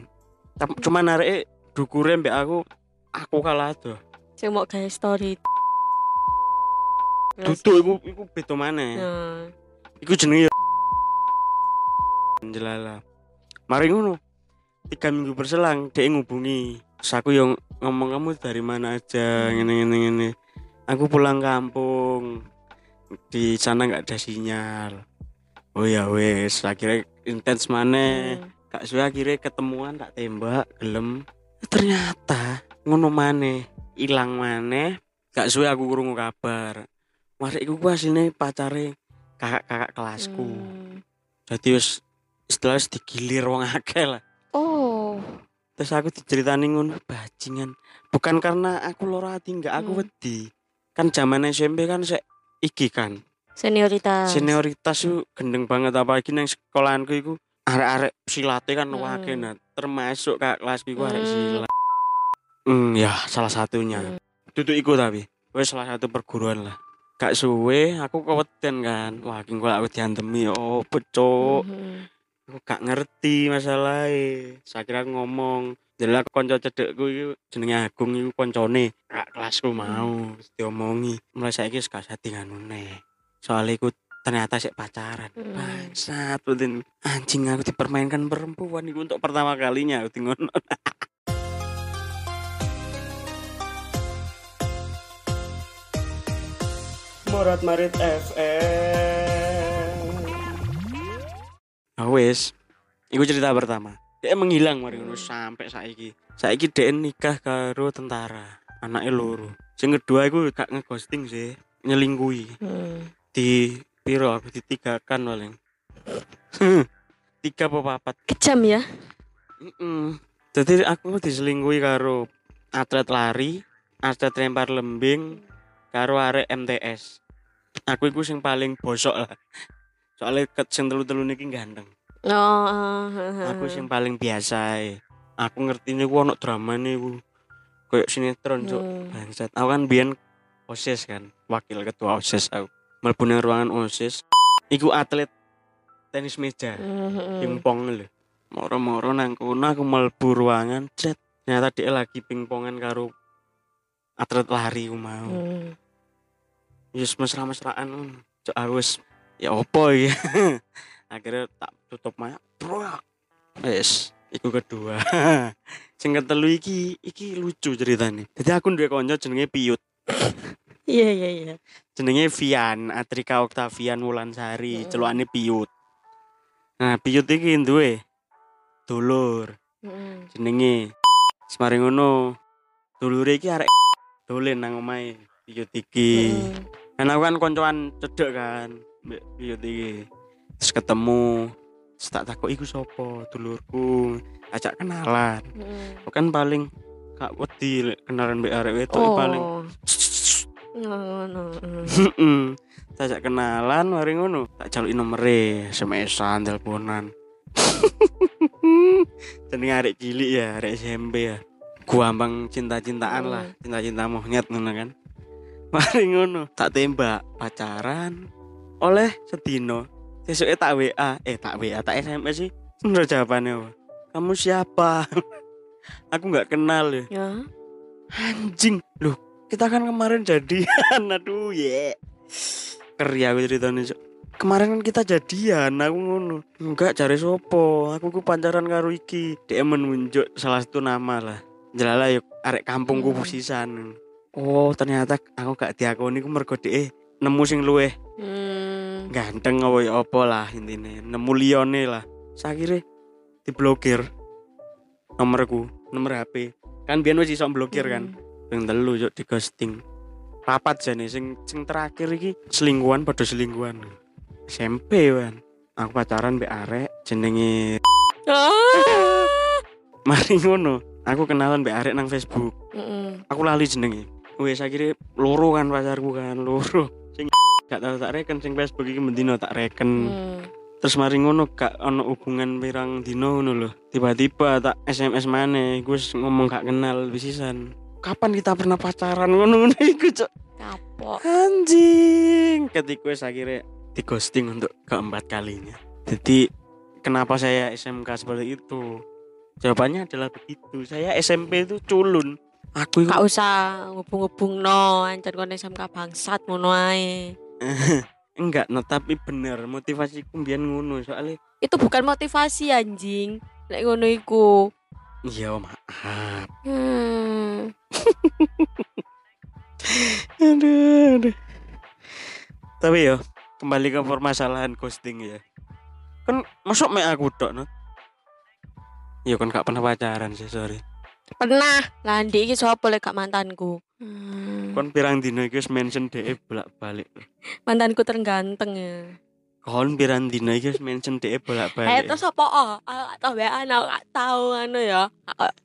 cuman arek dukure mbek aku aku kalah tuh. Sing mau gawe story. duduk iku iku beda maneh. Nah. iku jenenge ya jelala. Mari ngono tiga minggu berselang dia ngubungi. Terus aku yang ngomong kamu dari mana aja? Ngene ngene ngene. Aku pulang kampung. Di sana nggak ada sinyal. Oh ya wes akhirnya intens maneh. Hmm. Kak suwe akhirnya ketemuan tak tembak gelem. Ternyata ngono maneh ilang maneh. Gak suwe aku krungu kabar. Mas iku ku asline pacare kakak-kakak kelasku. Hmm. jadi istilah wis digilir wong akeh lah Oh. terus aku diceritani ngono bajingan bukan karena aku loro hati enggak aku Hmm. wedi kan zaman SMP kan sek iki kan Senioritas. senioritas itu gendeng banget apalagi nang sekolahanku iku arek-arek silate kan Hmm. wake nah termasuk kak kelas iku arek Hmm. silat hmm ya salah satunya Hmm. duduk iku tapi wes salah satu perguruan lah gak suwe aku keweden kan wah kok aku diantemi oh pecok Mhm. Aku gak ngerti masalahnya saya kira ngomong jelas konco cedekku itu jenenge Agung itu koncone. Kak kelasku mau diomongi. Mulai saya wis gak usah nganune soalnya aku ternyata sih pacaran. Hmm. bangsat betul anjing aku dipermainkan perempuan itu untuk pertama kalinya aku ngono. Morat Marit FM Ah wis, iku cerita pertama. Dia menghilang mari ngono sampai saiki. Saiki dia nikah karo tentara, anaknya loro. Sing kedua iku gak ngeghosting sih, nyelingkuhi. Hmm. Di piro aku ditigakan paling. Tiga apa papat. Kejam ya. Mm Jadi aku diselingkuhi karo atlet lari, atlet lempar lembing, karo arek MTS. Aku iku sing paling bosok lah. Soalnya ket sing telu-telu niki ganteng. Oh. ah, Aku sing paling biasa ae. Aku ngerti niku ono dramane iku. Kayak sinetron cuk. Hmm. Bangsat. Aku kan biyen OSIS kan, wakil ketua OSIS aku. Nang ruangan OSIS. Iku atlet tenis meja. Mhm. pingpong lho. Moro-moro nang kono aku mlebu ruangan, cet. Ternyata dia lagi pingpongan karo atlet lari ku mau. Hmm. Yus mesra-mesraan. Cok aku ya opo iki. Akhirnya tak tutup maya. Bro. Wis, Iku kedua. Sing ketelu iki iki lucu ceritane. Jadi aku duwe kanca jenenge Piyut. Iya iya iya. Jenenge Vian, Atrika Octavian Wulansari, Mm. celukane Piyut. Nah, Piyut iki duwe dulur Heeh. jenenge. Semari ngono, dulure iki arek dolen nang omahe Piyut iki. Kan aku kan koncoan cedek kan, mbek Piyut iki. Terus ketemu, terus tak takut iku sapa dulurku, ajak kenalan. Aku kan paling gak wedi kenalan mbek arek wedok Oh. paling Ngono. heeh. Heeh. Tak ajak kenalan mari ngono. Tak jaluki nomere, SMS-an, teleponan. Jenenge arek cilik ya, arek SMP ya. Guambang cinta-cintaan lah, cinta-cinta monyet ngono kan. Mari ngono, tak tembak pacaran oleh sedino. Sesuke tak WA, eh tak WA, tak SMS sih. Menurut jawabannya apa? Kamu siapa? Aku nggak kenal ya. Ya. Anjing, loh kita kan kemarin jadian, aduh ye. Keri aku ceritanya Cok. Kemarin kan kita jadian, aku ngono. Enggak cari sopo, aku ku pacaran karo iki. Dia menunjuk salah satu nama lah. Jelala yuk arek kampungku Hmm. pusisan. Oh ternyata aku gak diakoni ku mergo dhek nemu sing luweh. Hmm. ganteng apa ya apa lah intine. Nemu liyane lah. Sakire diblokir. Nomorku nomor HP kan biyen wis iso blokir kan. Yang telu yuk di ghosting. Papat jane sing sing terakhir iki selingkuhan pada selingkuhan. SMP kan aku pacaran mbek arek jenenge Ah. mari ngono. Aku kenalan mbek arek nang Facebook. Heeh. aku lali jenenge. Wis akhirnya loro kan pacarku kan loro sing gak tau tak reken sing Facebook iki mendino tak reken. Hmm. terus mari ngono gak ono hubungan pirang dino ngono lho. Tiba-tiba tak SMS maneh gue ngomong gak kenal bisisan. Kapan kita pernah pacaran? Ngono ngono iku cok Kapok. anjing. Ketika akhirnya di ghosting untuk keempat kalinya. Jadi kenapa saya SMK seperti itu? Jawabannya adalah begitu. Saya SMP itu culun aku Gak usah ngubung-ngubung no, ancan kon SMK bangsat ngono ae. enggak no tapi bener motivasiku mbiyen ngono soalnya Itu bukan motivasi anjing. Lek ngono iku. iya maaf Hmm. aduh, aduh. Tapi ya kembali ke permasalahan ghosting ya. Kan masuk mek aku tok no. Ya kan gak pernah pacaran sih sorry. Pernah. Lah ndik iki sapa lek gak mantanku? Hmm. Kon pirang dino iki wis mention DE bolak-balik. Mantanku terganteng ya. Kon pirang dino iki wis mention DE Eh bolak-balik. terus apa oh? Gak tau WA aku gak tau anu ya.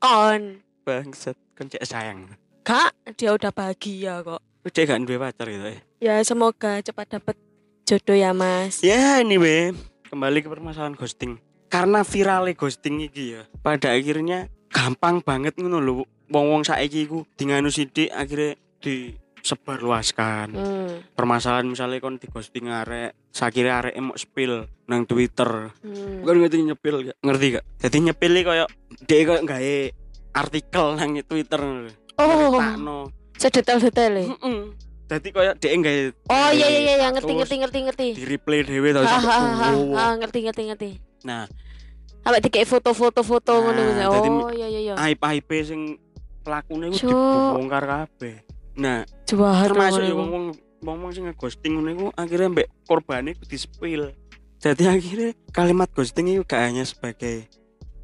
Kon. Bangsat kon cek sayang. Kak, dia udah bahagia kok. Udah gak duwe pacar gitu ya. Ya semoga cepat dapat jodoh ya Mas. Ya anyway, kembali ke permasalahan ghosting. Karena viralnya ghosting iki ya. Pada akhirnya gampang banget ngono lho. Wong-wong saiki iku dinganu sithik akhirnya disebarluaskan. Hmm. Permasalahan misalnya kon di ghosting arek, sakire arek mau spill nang Twitter. Hmm. Bukan ngerti nyepil gak? Ngerti gak? Jadi nyepil koyo dia koyo gawe artikel nang Twitter. Oh, Takno. sedetail-detail. Heeh. Dadi koyo dia gawe Oh iya iya iya, ngerti Terus ngerti ngerti ngerti. di replay dhewe tau Ha, ha, ha, ngerti ngerti ngerti. Nah, Sampai dikei foto-foto-foto Nah, ngono dadi Oh iya iya iya. aib-aib sing pelakune iku dibongkar kabeh. Nah, Jahat termasuk ya iku. wong wong sing nge-ghosting ngono iku akhirnya mbek korbane ku di-spill. Jadi akhirnya kalimat ghosting itu gak hanya sebagai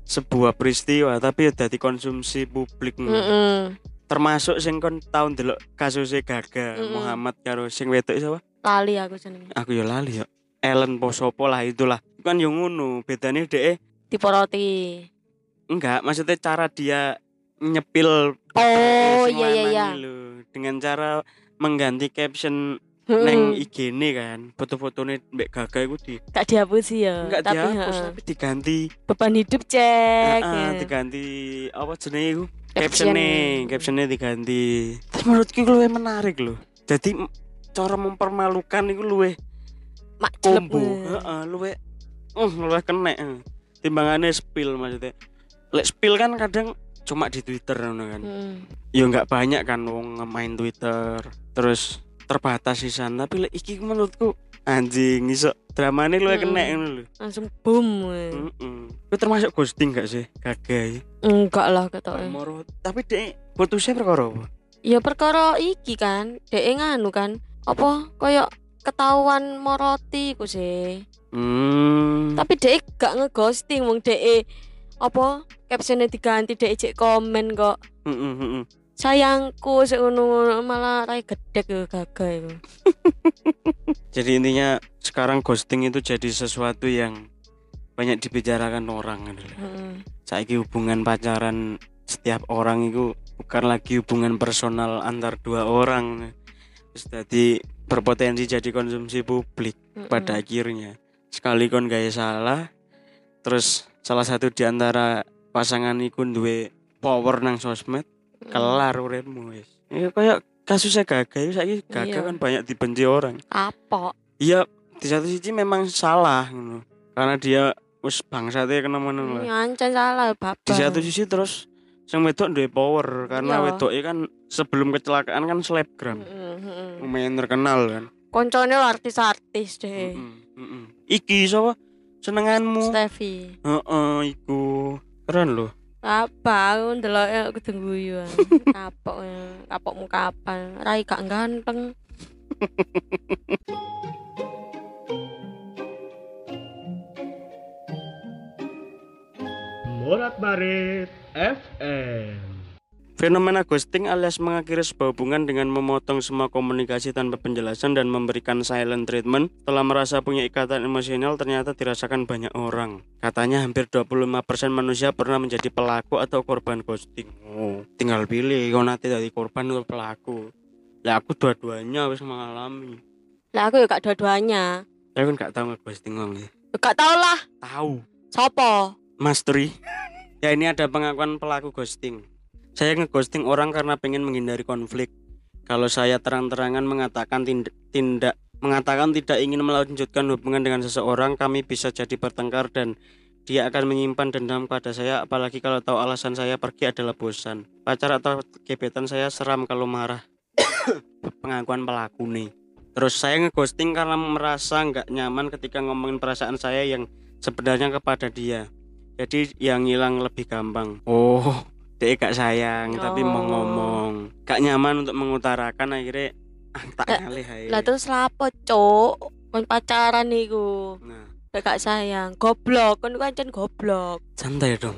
sebuah peristiwa tapi ya dadi konsumsi publik ngono. Heeh. Termasuk sing kon tau ndelok kasusnya Gaga Mm-mm. Muhammad karo sing wedok sapa? Lali aku jenenge. Aku ya lali ya. Ellen Posopo lah itulah. Kan yo ngono, bedane dhek Diporoti. enggak, maksudnya cara dia nyepil Oh iya iya iya. lho. dengan cara mengganti caption Heeh. neng IG-ne kan foto-fotone mbek Gaga iku di Gak dihapusi ya. enggak tapi dihapus heeh. tapi diganti beban hidup cek. Heeh, ya. diganti apa iku Caption. captionnya captionnya diganti terus menurutku luwih menarik loh jadi cara mempermalukan iku luwih Mak jelek. combo heeh luwih uh kena eh. Timbangannya spill maksudnya lek spill kan kadang cuma di Twitter kan Heeh. ya nggak banyak kan wong main Twitter terus terbatas sisan tapi lek iki menurutku Anjing iso dramane lu Mm-mm. kena ngono lho. langsung boom Heeh. Itu termasuk ghosting gak sih? Gagai. enggak lah kata Moro. Tapi dek putusnya perkara apa? ya perkara iki kan dek nganu kan apa koyo ketahuan moroti ku sih Hmm. tapi dek gak ngeghosting wong dek apa captionnya diganti dek cek komen kok Heeh, heeh. sayangku ngono malah rai gedek yo gagal iku. Jadi intinya sekarang ghosting itu jadi sesuatu yang banyak dibicarakan orang gitu. Heeh. Saiki hubungan pacaran setiap orang itu bukan lagi hubungan personal antar dua orang. Terus jadi berpotensi jadi konsumsi publik pada Heeh. akhirnya. Sekali kon gaya salah, terus salah satu di antara pasangan iku duwe power nang sosmed, Heeh. kelar uripmu wis. Ya kayak kasusnya gagal saiki gagal Iya. kan banyak dibenci orang. kapok Iya, di satu sisi memang salah ngono. Karena dia wis bangsate kena ngono lah. nyancen salah bapak Di satu sisi terus sing wedok duwe power karena Iya. wedoknya kan sebelum kecelakaan kan selebgram. Heeh, heeh. Lumayan terkenal kan. koncone artis-artis deh Heeh, heeh. Iki sapa? Senenganmu. Steffi Heeh, iku. Keren loh. apa aku ndeloke aku kudu guyu kapok ya. kapokmu kapan rai gak ganteng Morat Marit FM. Fenomena ghosting alias mengakhiri sebuah hubungan dengan memotong semua komunikasi tanpa penjelasan dan memberikan silent treatment telah merasa punya ikatan emosional ternyata dirasakan banyak orang. Katanya hampir 25% manusia pernah menjadi pelaku atau korban ghosting. Oh, tinggal pilih kau nanti dari korban atau pelaku. Lah aku dua-duanya wis mengalami. lah aku ya gak dua-duanya Saya kan gak tahu nge-ghosting wong ya. Ya gak tau lah Tahu. sopo Mastery. ya ini ada pengakuan pelaku ghosting. Saya ngeghosting orang karena pengen menghindari konflik. Kalau saya terang-terangan mengatakan tindak, tindak mengatakan tidak ingin melanjutkan hubungan dengan seseorang, kami bisa jadi bertengkar dan dia akan menyimpan dendam pada saya apalagi kalau tahu alasan saya pergi adalah bosan. Pacar atau gebetan saya seram kalau marah. pengakuan pelaku nih. Terus saya ngeghosting karena merasa nggak nyaman ketika ngomongin perasaan saya yang sebenarnya kepada dia. Jadi yang hilang lebih gampang. Oh, dia gak sayang tapi mau Oh. ngomong. Gak nyaman untuk mengutarakan akhirnya ah, tak ngalih ae. lah terus lapo cuk kon pacaran niku Nah, Lah gak sayang goblok kon kancen goblok santai dong.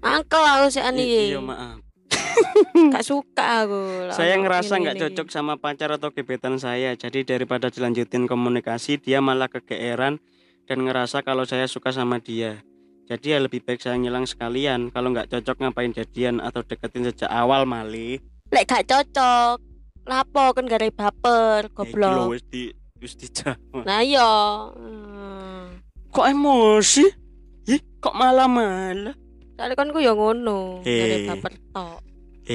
angkel aku sih ani iya maaf. gak suka aku Lah, Saya ngerasa nggak cocok sama pacar atau gebetan saya. Jadi daripada dilanjutin komunikasi, dia malah kegeeran dan ngerasa kalau saya suka sama dia. Jadi ya lebih baik saya ngilang sekalian. Kalau nggak cocok ngapain jadian atau deketin sejak awal mali. lek gak cocok lapo kan gak ada baper Ya, goblok wis di wis dijawab. nah iya Hmm. Kok emosi? Ih, kok malah malah? soalnya kan ku ya ngono gak ada Eh. baper tok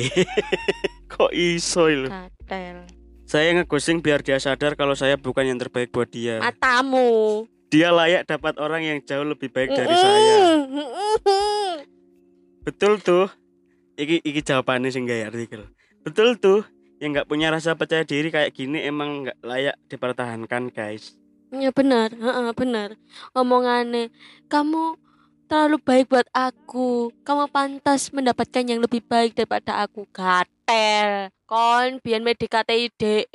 kok iso lho? katel Saya ngeghosting biar dia sadar kalau saya bukan yang terbaik buat dia. matamu Dia layak dapat orang yang jauh lebih baik dari saya. Betul tuh. Iki iki jawabannya sing gawe artikel. Betul tuh. Yang nggak punya rasa percaya diri kayak gini emang nggak layak dipertahankan, guys. Ya benar, heeh, benar. Omongannya, kamu terlalu baik buat aku. Kamu pantas mendapatkan yang lebih baik daripada aku. Gatel. Kon biar medikate DE.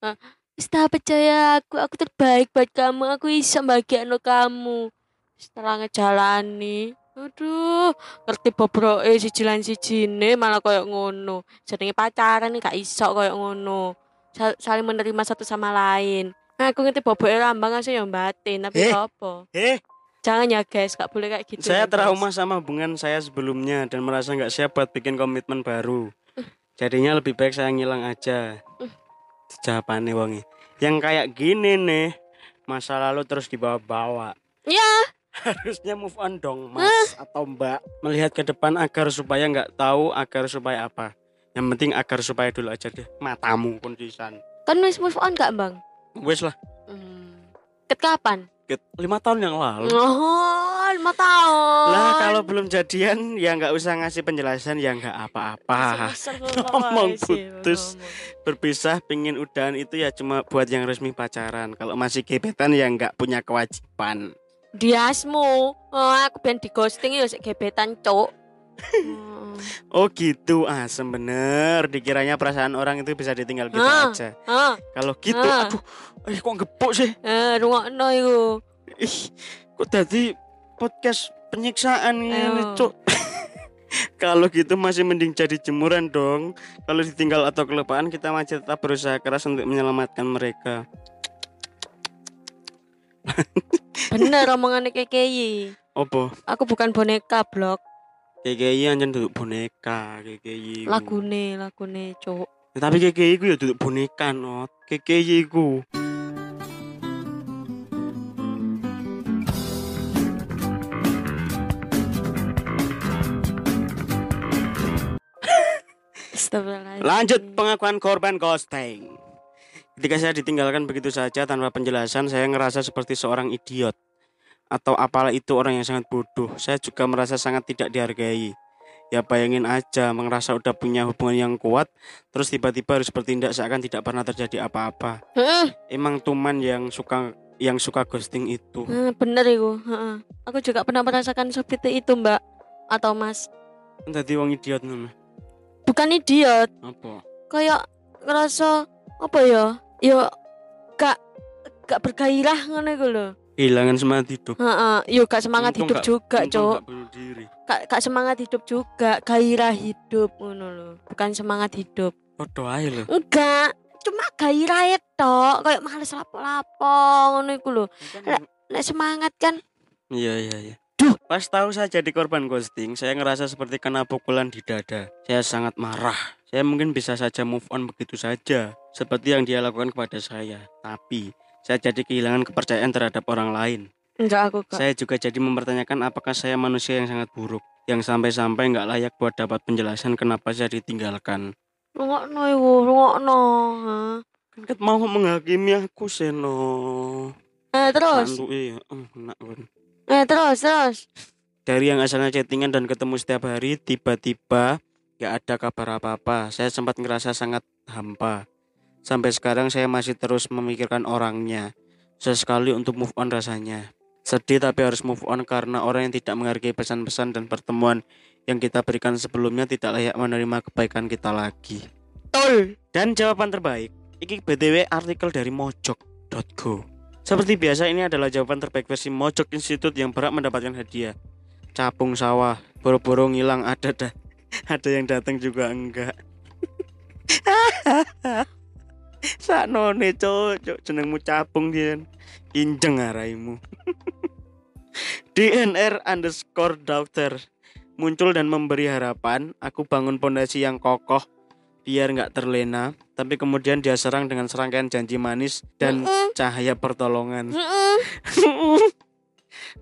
Eh, Wis tak percaya aku, aku terbaik buat kamu. Aku bisa bahagiain kamu. Setelah ngejalani, aduh, ngerti bobroke siji lan sijine malah koyo ngono. Jenenge pacaran nih gak iso koyo ngono. Sal- saling menerima satu sama lain. Nah, aku ngerti boboke lambang asli yang batin, tapi Eh. apa? Eh, Jangan ya guys, gak boleh kayak gitu. saya ya, guys. trauma sama hubungan saya sebelumnya dan merasa nggak siap buat bikin komitmen baru. Jadinya lebih baik saya ngilang aja. Jawabannya wongi. Yang kayak gini nih, masa lalu terus dibawa-bawa. Ya, Harusnya move on dong, Mas atau Mbak. Melihat ke depan agar supaya nggak tahu, agar supaya apa. Yang penting agar supaya dulu aja deh. Matamu kondisan. kan wis move on gak, Bang? Wes lah, Hmm. Ket kapan? Ket, lima tahun yang lalu. Oh, lima tahun. Lah kalau belum jadian ya nggak usah ngasih penjelasan ya nggak apa-apa. Ngomong putus. Berpisah pingin udahan itu ya cuma buat yang resmi pacaran. Kalau masih gebetan ya nggak punya kewajiban. Diasmu. Oh, aku pengen di ghosting ya gebetan, Cuk. Oh gitu asem bener. Dikiranya perasaan orang itu bisa ditinggal gitu Hah? aja. Hah, Kalau gitu, Ah. aduh, eh kok gepuk sih? eh rungokno iku. Ih, kok tadi podcast penyiksaan ini, Ayo. Cuk. Kalau gitu masih mending jadi jemuran dong. Kalau ditinggal atau kelupaan kita masih tetap berusaha keras untuk menyelamatkan mereka. Bener omongannya KKI. Opo? Aku bukan boneka, blok. KKI anjen duduk boneka, KKI. Lagune, lagune, Cuk. Ya, tapi KKI ku ya duduk boneka, not. KKI ku. Lanjut pengakuan korban ghosting. Ketika saya ditinggalkan begitu saja tanpa penjelasan, saya ngerasa seperti seorang idiot. Atau apalah itu orang yang sangat bodoh. Saya juga merasa sangat tidak dihargai. Ya bayangin aja, merasa udah punya hubungan yang kuat, terus tiba-tiba harus bertindak seakan tidak pernah terjadi apa-apa. Emang tuman yang suka yang suka ghosting itu. eh, bener iku. Heeh. Aku juga pernah merasakan seperti itu, Mbak. Atau Mas. Tadi wong idiot nama. Bukan idiot, Apa? kayak ngerasa apa ya? Ya gak gak bergairah ngono iku lho. Kehilangan semangat hidup. Heeh, yo gak semangat Untung hidup juga, diri. Gak, gak semangat hidup juga, gairah hidup ngono lho. Bukan semangat hidup. Podo ae lho. Enggak, cuma gairah tok, kayak males lapo-lapo ngono iku lho. Lek semangat kan Iya iya iya. Duh, pas tahu saya jadi korban ghosting, saya ngerasa seperti kena pukulan di dada. Saya sangat marah. Saya mungkin bisa saja move on begitu saja, seperti yang dia lakukan kepada saya. Tapi saya jadi kehilangan kepercayaan terhadap orang lain. enggak aku gak. Saya juga jadi mempertanyakan apakah saya manusia yang sangat buruk, yang sampai-sampai nggak layak buat dapat penjelasan kenapa saya ditinggalkan. Rungokno iku, rungokno. Kan ket mau menghakimi aku seno. Eh terus, Santu iya, eh, enak kan. eh terus, terus. dari yang asalnya chattingan dan ketemu setiap hari tiba-tiba gak ada kabar apa-apa saya sempat ngerasa sangat hampa sampai sekarang saya masih terus memikirkan orangnya sesekali untuk move on rasanya. Sedih tapi harus move on karena orang yang tidak menghargai pesan-pesan dan pertemuan yang kita berikan sebelumnya tidak layak menerima kebaikan kita lagi. Tol. dan jawaban terbaik ini btw artikel dari mojok.go seperti biasa ini adalah jawaban terbaik versi Mojok Institute yang berhak mendapatkan hadiah. Capung sawah boro-boro ngilang ada dah ada yang datang juga enggak saknone cocok jenengmu capung dia injeng araimu. DNR underscore dokter muncul dan memberi harapan aku bangun pondasi yang kokoh biar nggak terlena tapi kemudian dia serang dengan serangkaian janji manis dan cahaya pertolongan.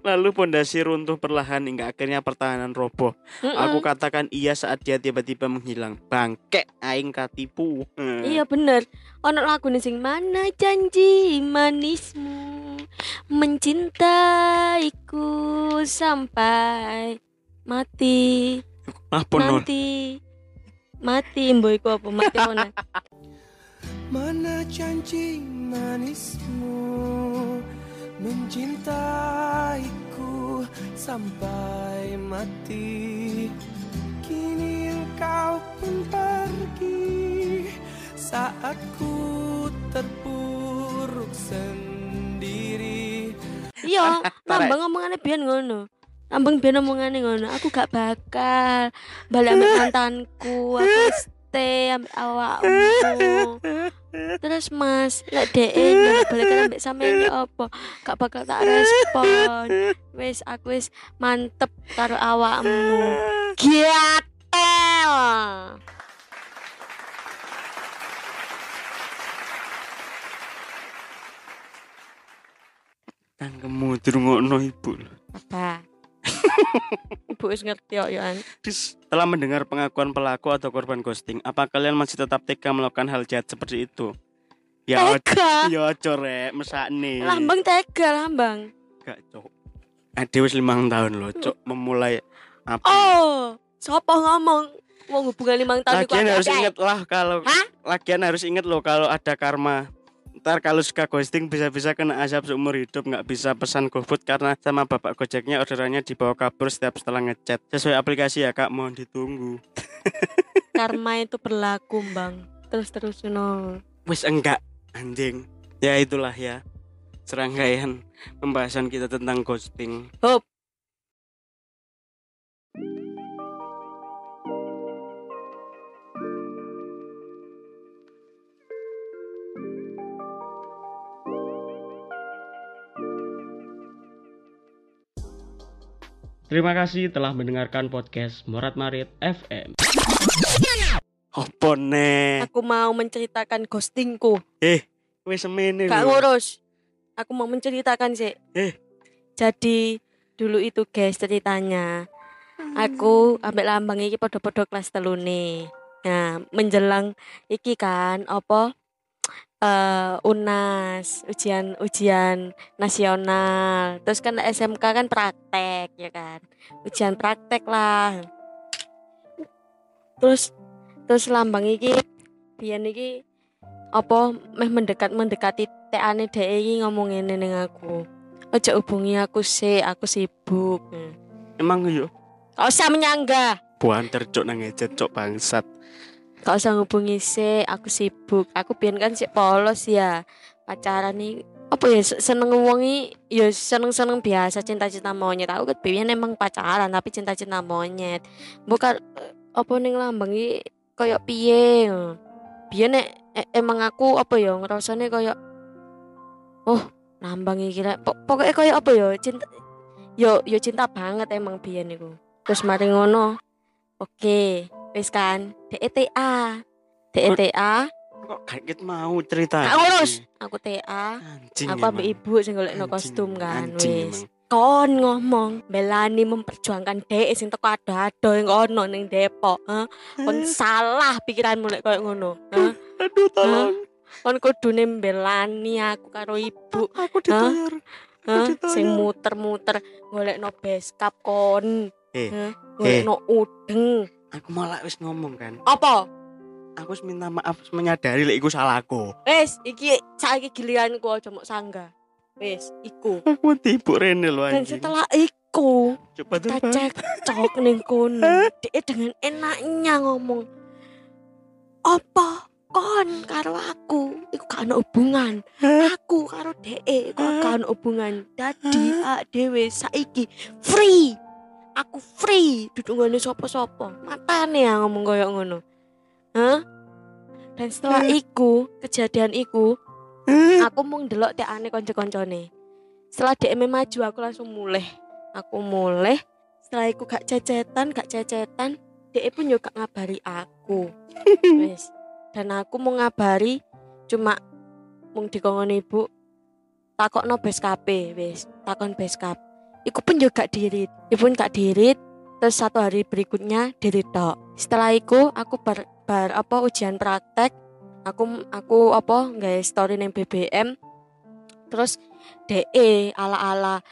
Lalu pondasi runtuh perlahan hingga akhirnya pertahanan roboh. Mm-mm. Aku katakan iya saat dia tiba-tiba menghilang. Bangke aing katipu. Hmm. Iya bener. Ono lagu nih sing mana janji manismu mencintaiku sampai mati ponol. nanti mati iku apa mati mana Mana janji manismu Mencintaiku sampai mati. Kini engkau pun pergi. Saat ku terpuruk sendiri. Iya Tarik. lambang omongannya biyen ngono. Lambang biyen omongannya ngono. Aku gak bakal balik mantanku aku stay ambek awakmu terus mas lek DE balik balik ambek sampean ya apa? Gak bakal tak respon. Wis aku wis mantep karo awakmu. Giatel Tangkemu dirungokno ibu. apa ibu wis ngerti kok ya An. Setelah mendengar pengakuan pelaku atau korban ghosting, apa kalian masih tetap tega melakukan hal jahat seperti itu? Ya tega ya ojo rek, mesakne. lambang tega lambang Gak cok. Ade wis limang tahun loh, cok memulai apa? Oh, siapa ngomong mau hubungan limang tahun iku Lagian harus inget lah kalau Hah? Lagian harus inget loh kalau ada karma Ntar kalau suka ghosting bisa-bisa kena azab seumur hidup nggak bisa pesan GoFood karena sama bapak gojeknya orderannya dibawa kabur setiap setelah ngechat Sesuai aplikasi ya kak mohon ditunggu Karma itu berlaku, Bang. Terus-terus no. Wis enggak anjing Ya itulah ya Serangkaian pembahasan kita tentang ghosting Hop. Terima kasih telah mendengarkan podcast Morat Marit FM. Nih Aku mau menceritakan ghostingku. Eh wis semene Gak lho. ngurus. Aku mau menceritakan sih. Eh. Jadi dulu itu guys ceritanya. Aku ambil lambang iki podo-podo kelas telu nih. Nah, menjelang iki kan apa eh UNAS, ujian ujian nasional. Terus kan SMK kan praktek ya kan. Ujian praktek lah. Terus terus lambang iki biyen iki apa meh mendekat mendekati tekane dhek iki ngomong ngene ning aku. Aja hubungi aku sih, aku sibuk. Emang yo Gak usah menyangga. Buanter cok nang ngechat cok bangsat Gak usah hubungi sih, aku sibuk. Aku biyen kan sih polos ya. Pacaran nih apa ya se- seneng wongi ya seneng-seneng biasa cinta-cinta monyet. Aku kan biyen emang pacaran tapi cinta-cinta monyet. Bukan apa ning lambang iki koyo piye. Biyen nek e- emang aku apa ya ngerasane koyo oh lambang. Pok- Pokoknya koyo apa ya cinta yo yo cinta banget emang biyen iku. Terus mari ngono. Oke, wis kan DETA. DETA, Kok kaget mau cerita gak ngurus. Aku TA, Anjing aku emang. ibu sing golekno kostum kan anjing wis. Kon ngomong belani memperjuangkan dhek sing teko ado-ado ing kono ning Depok, ha? Kon salah pikiranmu lek koyo ngono, ha? Aduh tolong Kon kudune belani aku karo ibu, Aku Hah? ditayar ha? ditanya. Sing muter-muter golekno beskap kon. Eh? Golekno udeng. Aku malah wis ngomong kan Apa? Aku minta maaf menyadari lek iku salahku Wis, iki saiki giliranku aja mok sanggah. Wis, iku. Aku tipu Rene lho Dan setelah iku, Coba kita cekcok ning kono. Dia dengan enaknya ngomong, "Apa kon karo aku iku gak ono hubungan. Aku karo dhek iku gak ono hubungan. Dadi awak dhewe saiki free. Aku free duduk ngene sapa-sapa. Matane ya ngomong koyo ngono. Hah? Dan setelah iku, kejadian iku, aku mau ndelok tekane kanca-kancane. Setelah DM maju aku langsung mulai. Aku mulai. Setelah iku gak cecetan, gak cecetan, dia pun juga ngabari aku. Wes. Dan aku mau ngabari cuma mung dikongkon ibu takokno BSKP wes takon beskap iku pun juga dirit. Pun gak dirit terus satu hari berikutnya dirit tok setelah iku aku bar, bar apa ujian praktek. Aku aku apa nggak story neng BBM terus DE ala-ala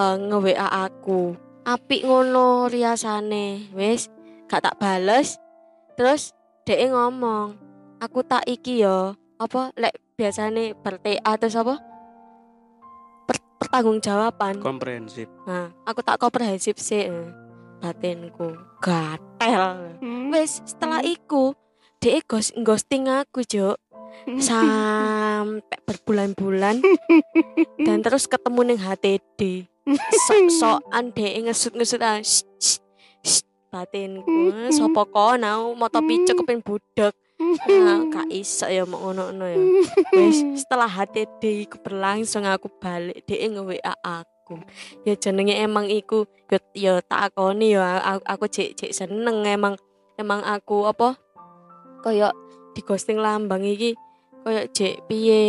uh, nge-WA aku. Apik ngono riasane wis. Gak tak bales. Terus DE ngomong aku tak iki yo apa lek biasane ber-TA terus apa pertanggungjawaban. Komprehensif. Nah aku tak komprehensif sih eh. batinku gatel. Wis setelah iku DE ghost, ghosting aku jo sampai berbulan-bulan. Dan terus ketemu neng HTD sok-sokan DE ngesut-ngesut ah, batinku. Sopo kon aku moto kepen budek nah, gak iso ya mau ngono-ngono ya wis setelah HTD iku berlangsung aku balik DE nge-WA aku ya jenenge emang iku yo yo takoni ya aku, aku cek cek seneng emang emang aku apa koyo di ghosting lambang iki koyo cek piye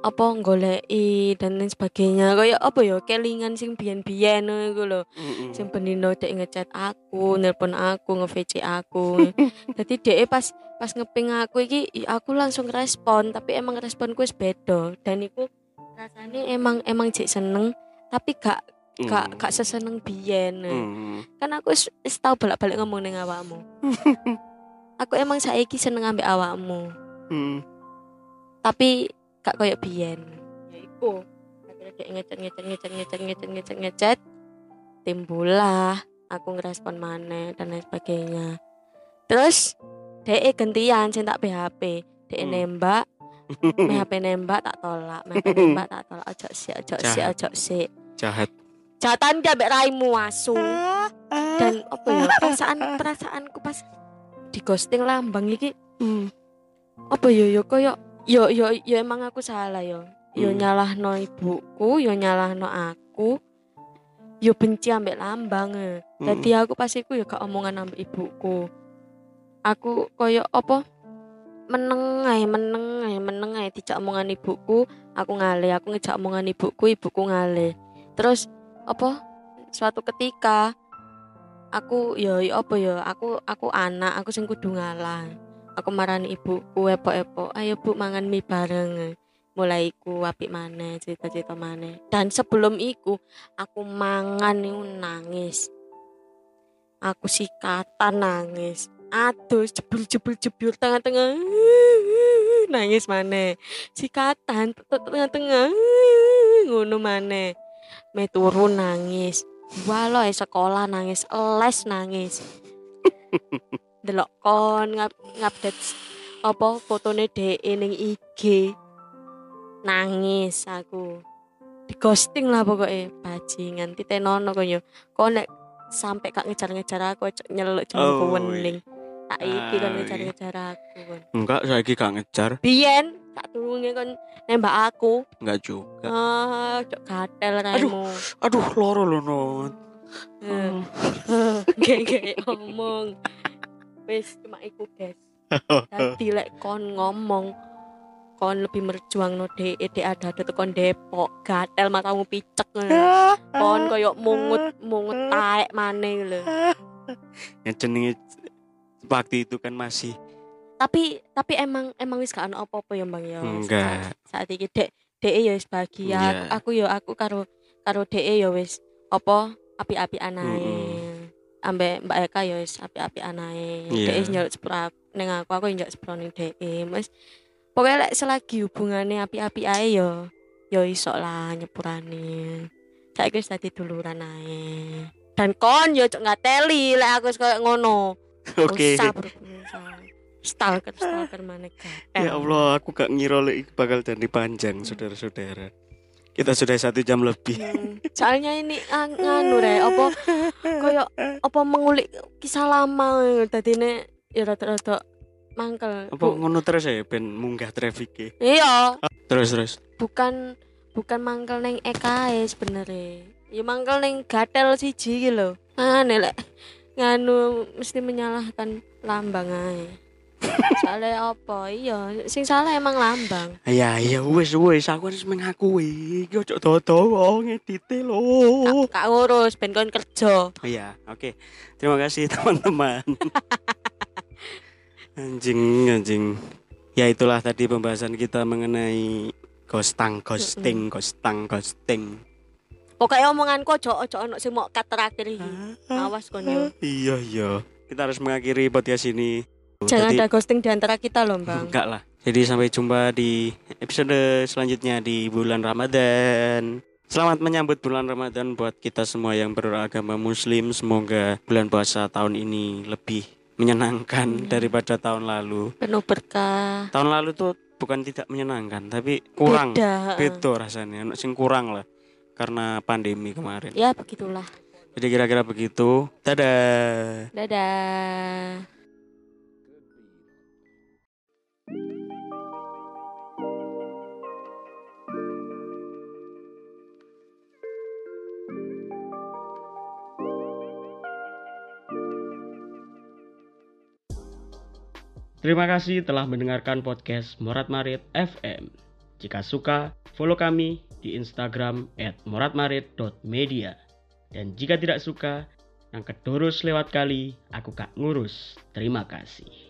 apa goleki dan lain sebagainya koyo apa ya kelingan sing biyen-biyen ngono iku lho Mm-mm. sing benino dek ngechat aku, nelpon aku, nge-VC aku. Jadi dek pas pas ngeping aku iki aku langsung respon, tapi emang responku wis beda dan iku rasanya emang emang jek seneng tapi gak gak Hmm. gak seseneng biyen. Hmm. Kan aku wis wis tau bolak-balik ngomong ning awakmu. aku emang saiki seneng ambek awakmu, Hmm. tapi gak koyo biyen. Ya iku. Akhirnya dia ngecet ngecet ngecet ngecet ngecet ngecet ngecet. Timbullah aku ngerespon maneh dan lain sebagainya. Terus DE gantian sing tak PHP. DE Hmm. nembak, me HP nembak tak tolak, me HP nembak tak tolak. Ojo sik, ojo sik, ojo sik. Jahat. Jatan dia ambek raimu asu. Dan apa ya perasaan perasaanku pas di ghosting lambang iki hmm, apa ya yo koyo yo yo yo emang aku salah yo. Yo Hmm. nyalahno ibuku, yo nyalahno aku. Yo benci ambek lambang. eh. Jadi aku pas iku yo gak omongan ambek ibuku. Aku koyo apa? Meneng ae meneng ae meneng omongan ibuku. Aku ngale aku ngejak omongan ibuku ibuku ngale. Terus apa? Suatu ketika aku yo apa yo aku aku anak aku sing kudu ngalah. Aku marani ibuku epok-epok ayo bu mangan mie bareng. Mulai iku apik maneh cerita-cerita maneh. Dan sebelum iku aku mangan nangis. Aku sikatan nangis aduh jebul jebul jebul tengah-tengah nangis maneh. Sikatan tengah-tengah ngono maneh. Me turu nangis. Walau sekolah nangis les nangis. Delok kon ngap ngupdate apa fotone dhek ning IG nangis aku. Di ghosting lah pokoknya bajingan titenono kok yo. Kok nek sampai gak ngejar-ngejar aku nyeluk jengku Oh, wening tak iki kon ngejar-ngejar aku Enggak, saiki gak ngejar. biyen tak turunnya kon nembak aku Enggak juga. ah cok gatel raimu Aduh, loro lho, Non. Gak ngomong. Wis cuma iku, guys. Dadi lek kon ngomong kon lebih merjuang no de de ada ada kon Depok gatel matamu picek kon koyo mungut mungut taek maneh lho Yang jenenge waktu itu kan masih. Tapi tapi emang emang wis gak ono apa-apa ya Bang ya. Enggak. saat, saat iki dek dek ya wis bahagia. Iya. aku, aku ya aku karo karo dek ya wis apa api-api anae Mm-mm. ambek Mbak Eka ya wis api-api anae Iya. dek wis njaluk sepuro aku ning aku aku njaluk sepuro ning dek wis. Pokoknya lek selagi hubungannya api-api ae yo yo iso lah nyepurane. Saiki wis dadi duluran ae. Dan kon yo cok ngateli lek aku wis koyo ngono Oke. Stalker stalker mana Ya Allah, aku gak ngira bakal jadi panjang, saudara-saudara. Kita sudah satu jam lebih. Hmm, Soalnya ini ang- nganu re, apa koyo apa mengulik kisah lama tadi ne ya rada-rada mangkel. Apa ngono terus ya ben munggah traffic Iya, Terus terus. bukan bukan mangkel neng EKE sebenarnya. Ya mangkel neng gatel siji iki lho. Aneh lek nganu mesti menyalahkan lambang ae. Soalnya apa? Iya, sing salah emang lambang. Ya ya wis wis aku harus mengakui. Iki ojo dodo ngedite lho. Kak ngurus ben kon kerja. Iya, oke. Terima kasih teman-teman. anjing, anjing. Ya itulah tadi pembahasan kita mengenai ghosting, ghosting, ghosting, ghosting. Pokoknya omonganku ojo ojo ono sing mau kat terakhir iki. Awas kon yo. Iya, iya. Kita harus mengakhiri podcast ini. Jangan Jadi- ada ghosting di antara kita loh, Bang. Enggak lah. Jadi sampai jumpa di episode selanjutnya di bulan Ramadan. Selamat menyambut bulan Ramadan buat kita semua yang beragama muslim. Semoga bulan puasa tahun ini lebih menyenangkan daripada tahun lalu. Penuh berkah. Tahun lalu tuh bukan tidak menyenangkan, tapi kurang. Beda. Beda rasanya, sing kurang lah karena pandemi kemarin. Ya begitulah. Jadi kira-kira begitu. Dadah. Dadah. Terima kasih telah mendengarkan podcast Morat Marit FM. Jika suka, follow kami di Instagram @moratmarit.media. Dan jika tidak suka, yang kedurus lewat kali, aku kak ngurus. Terima kasih.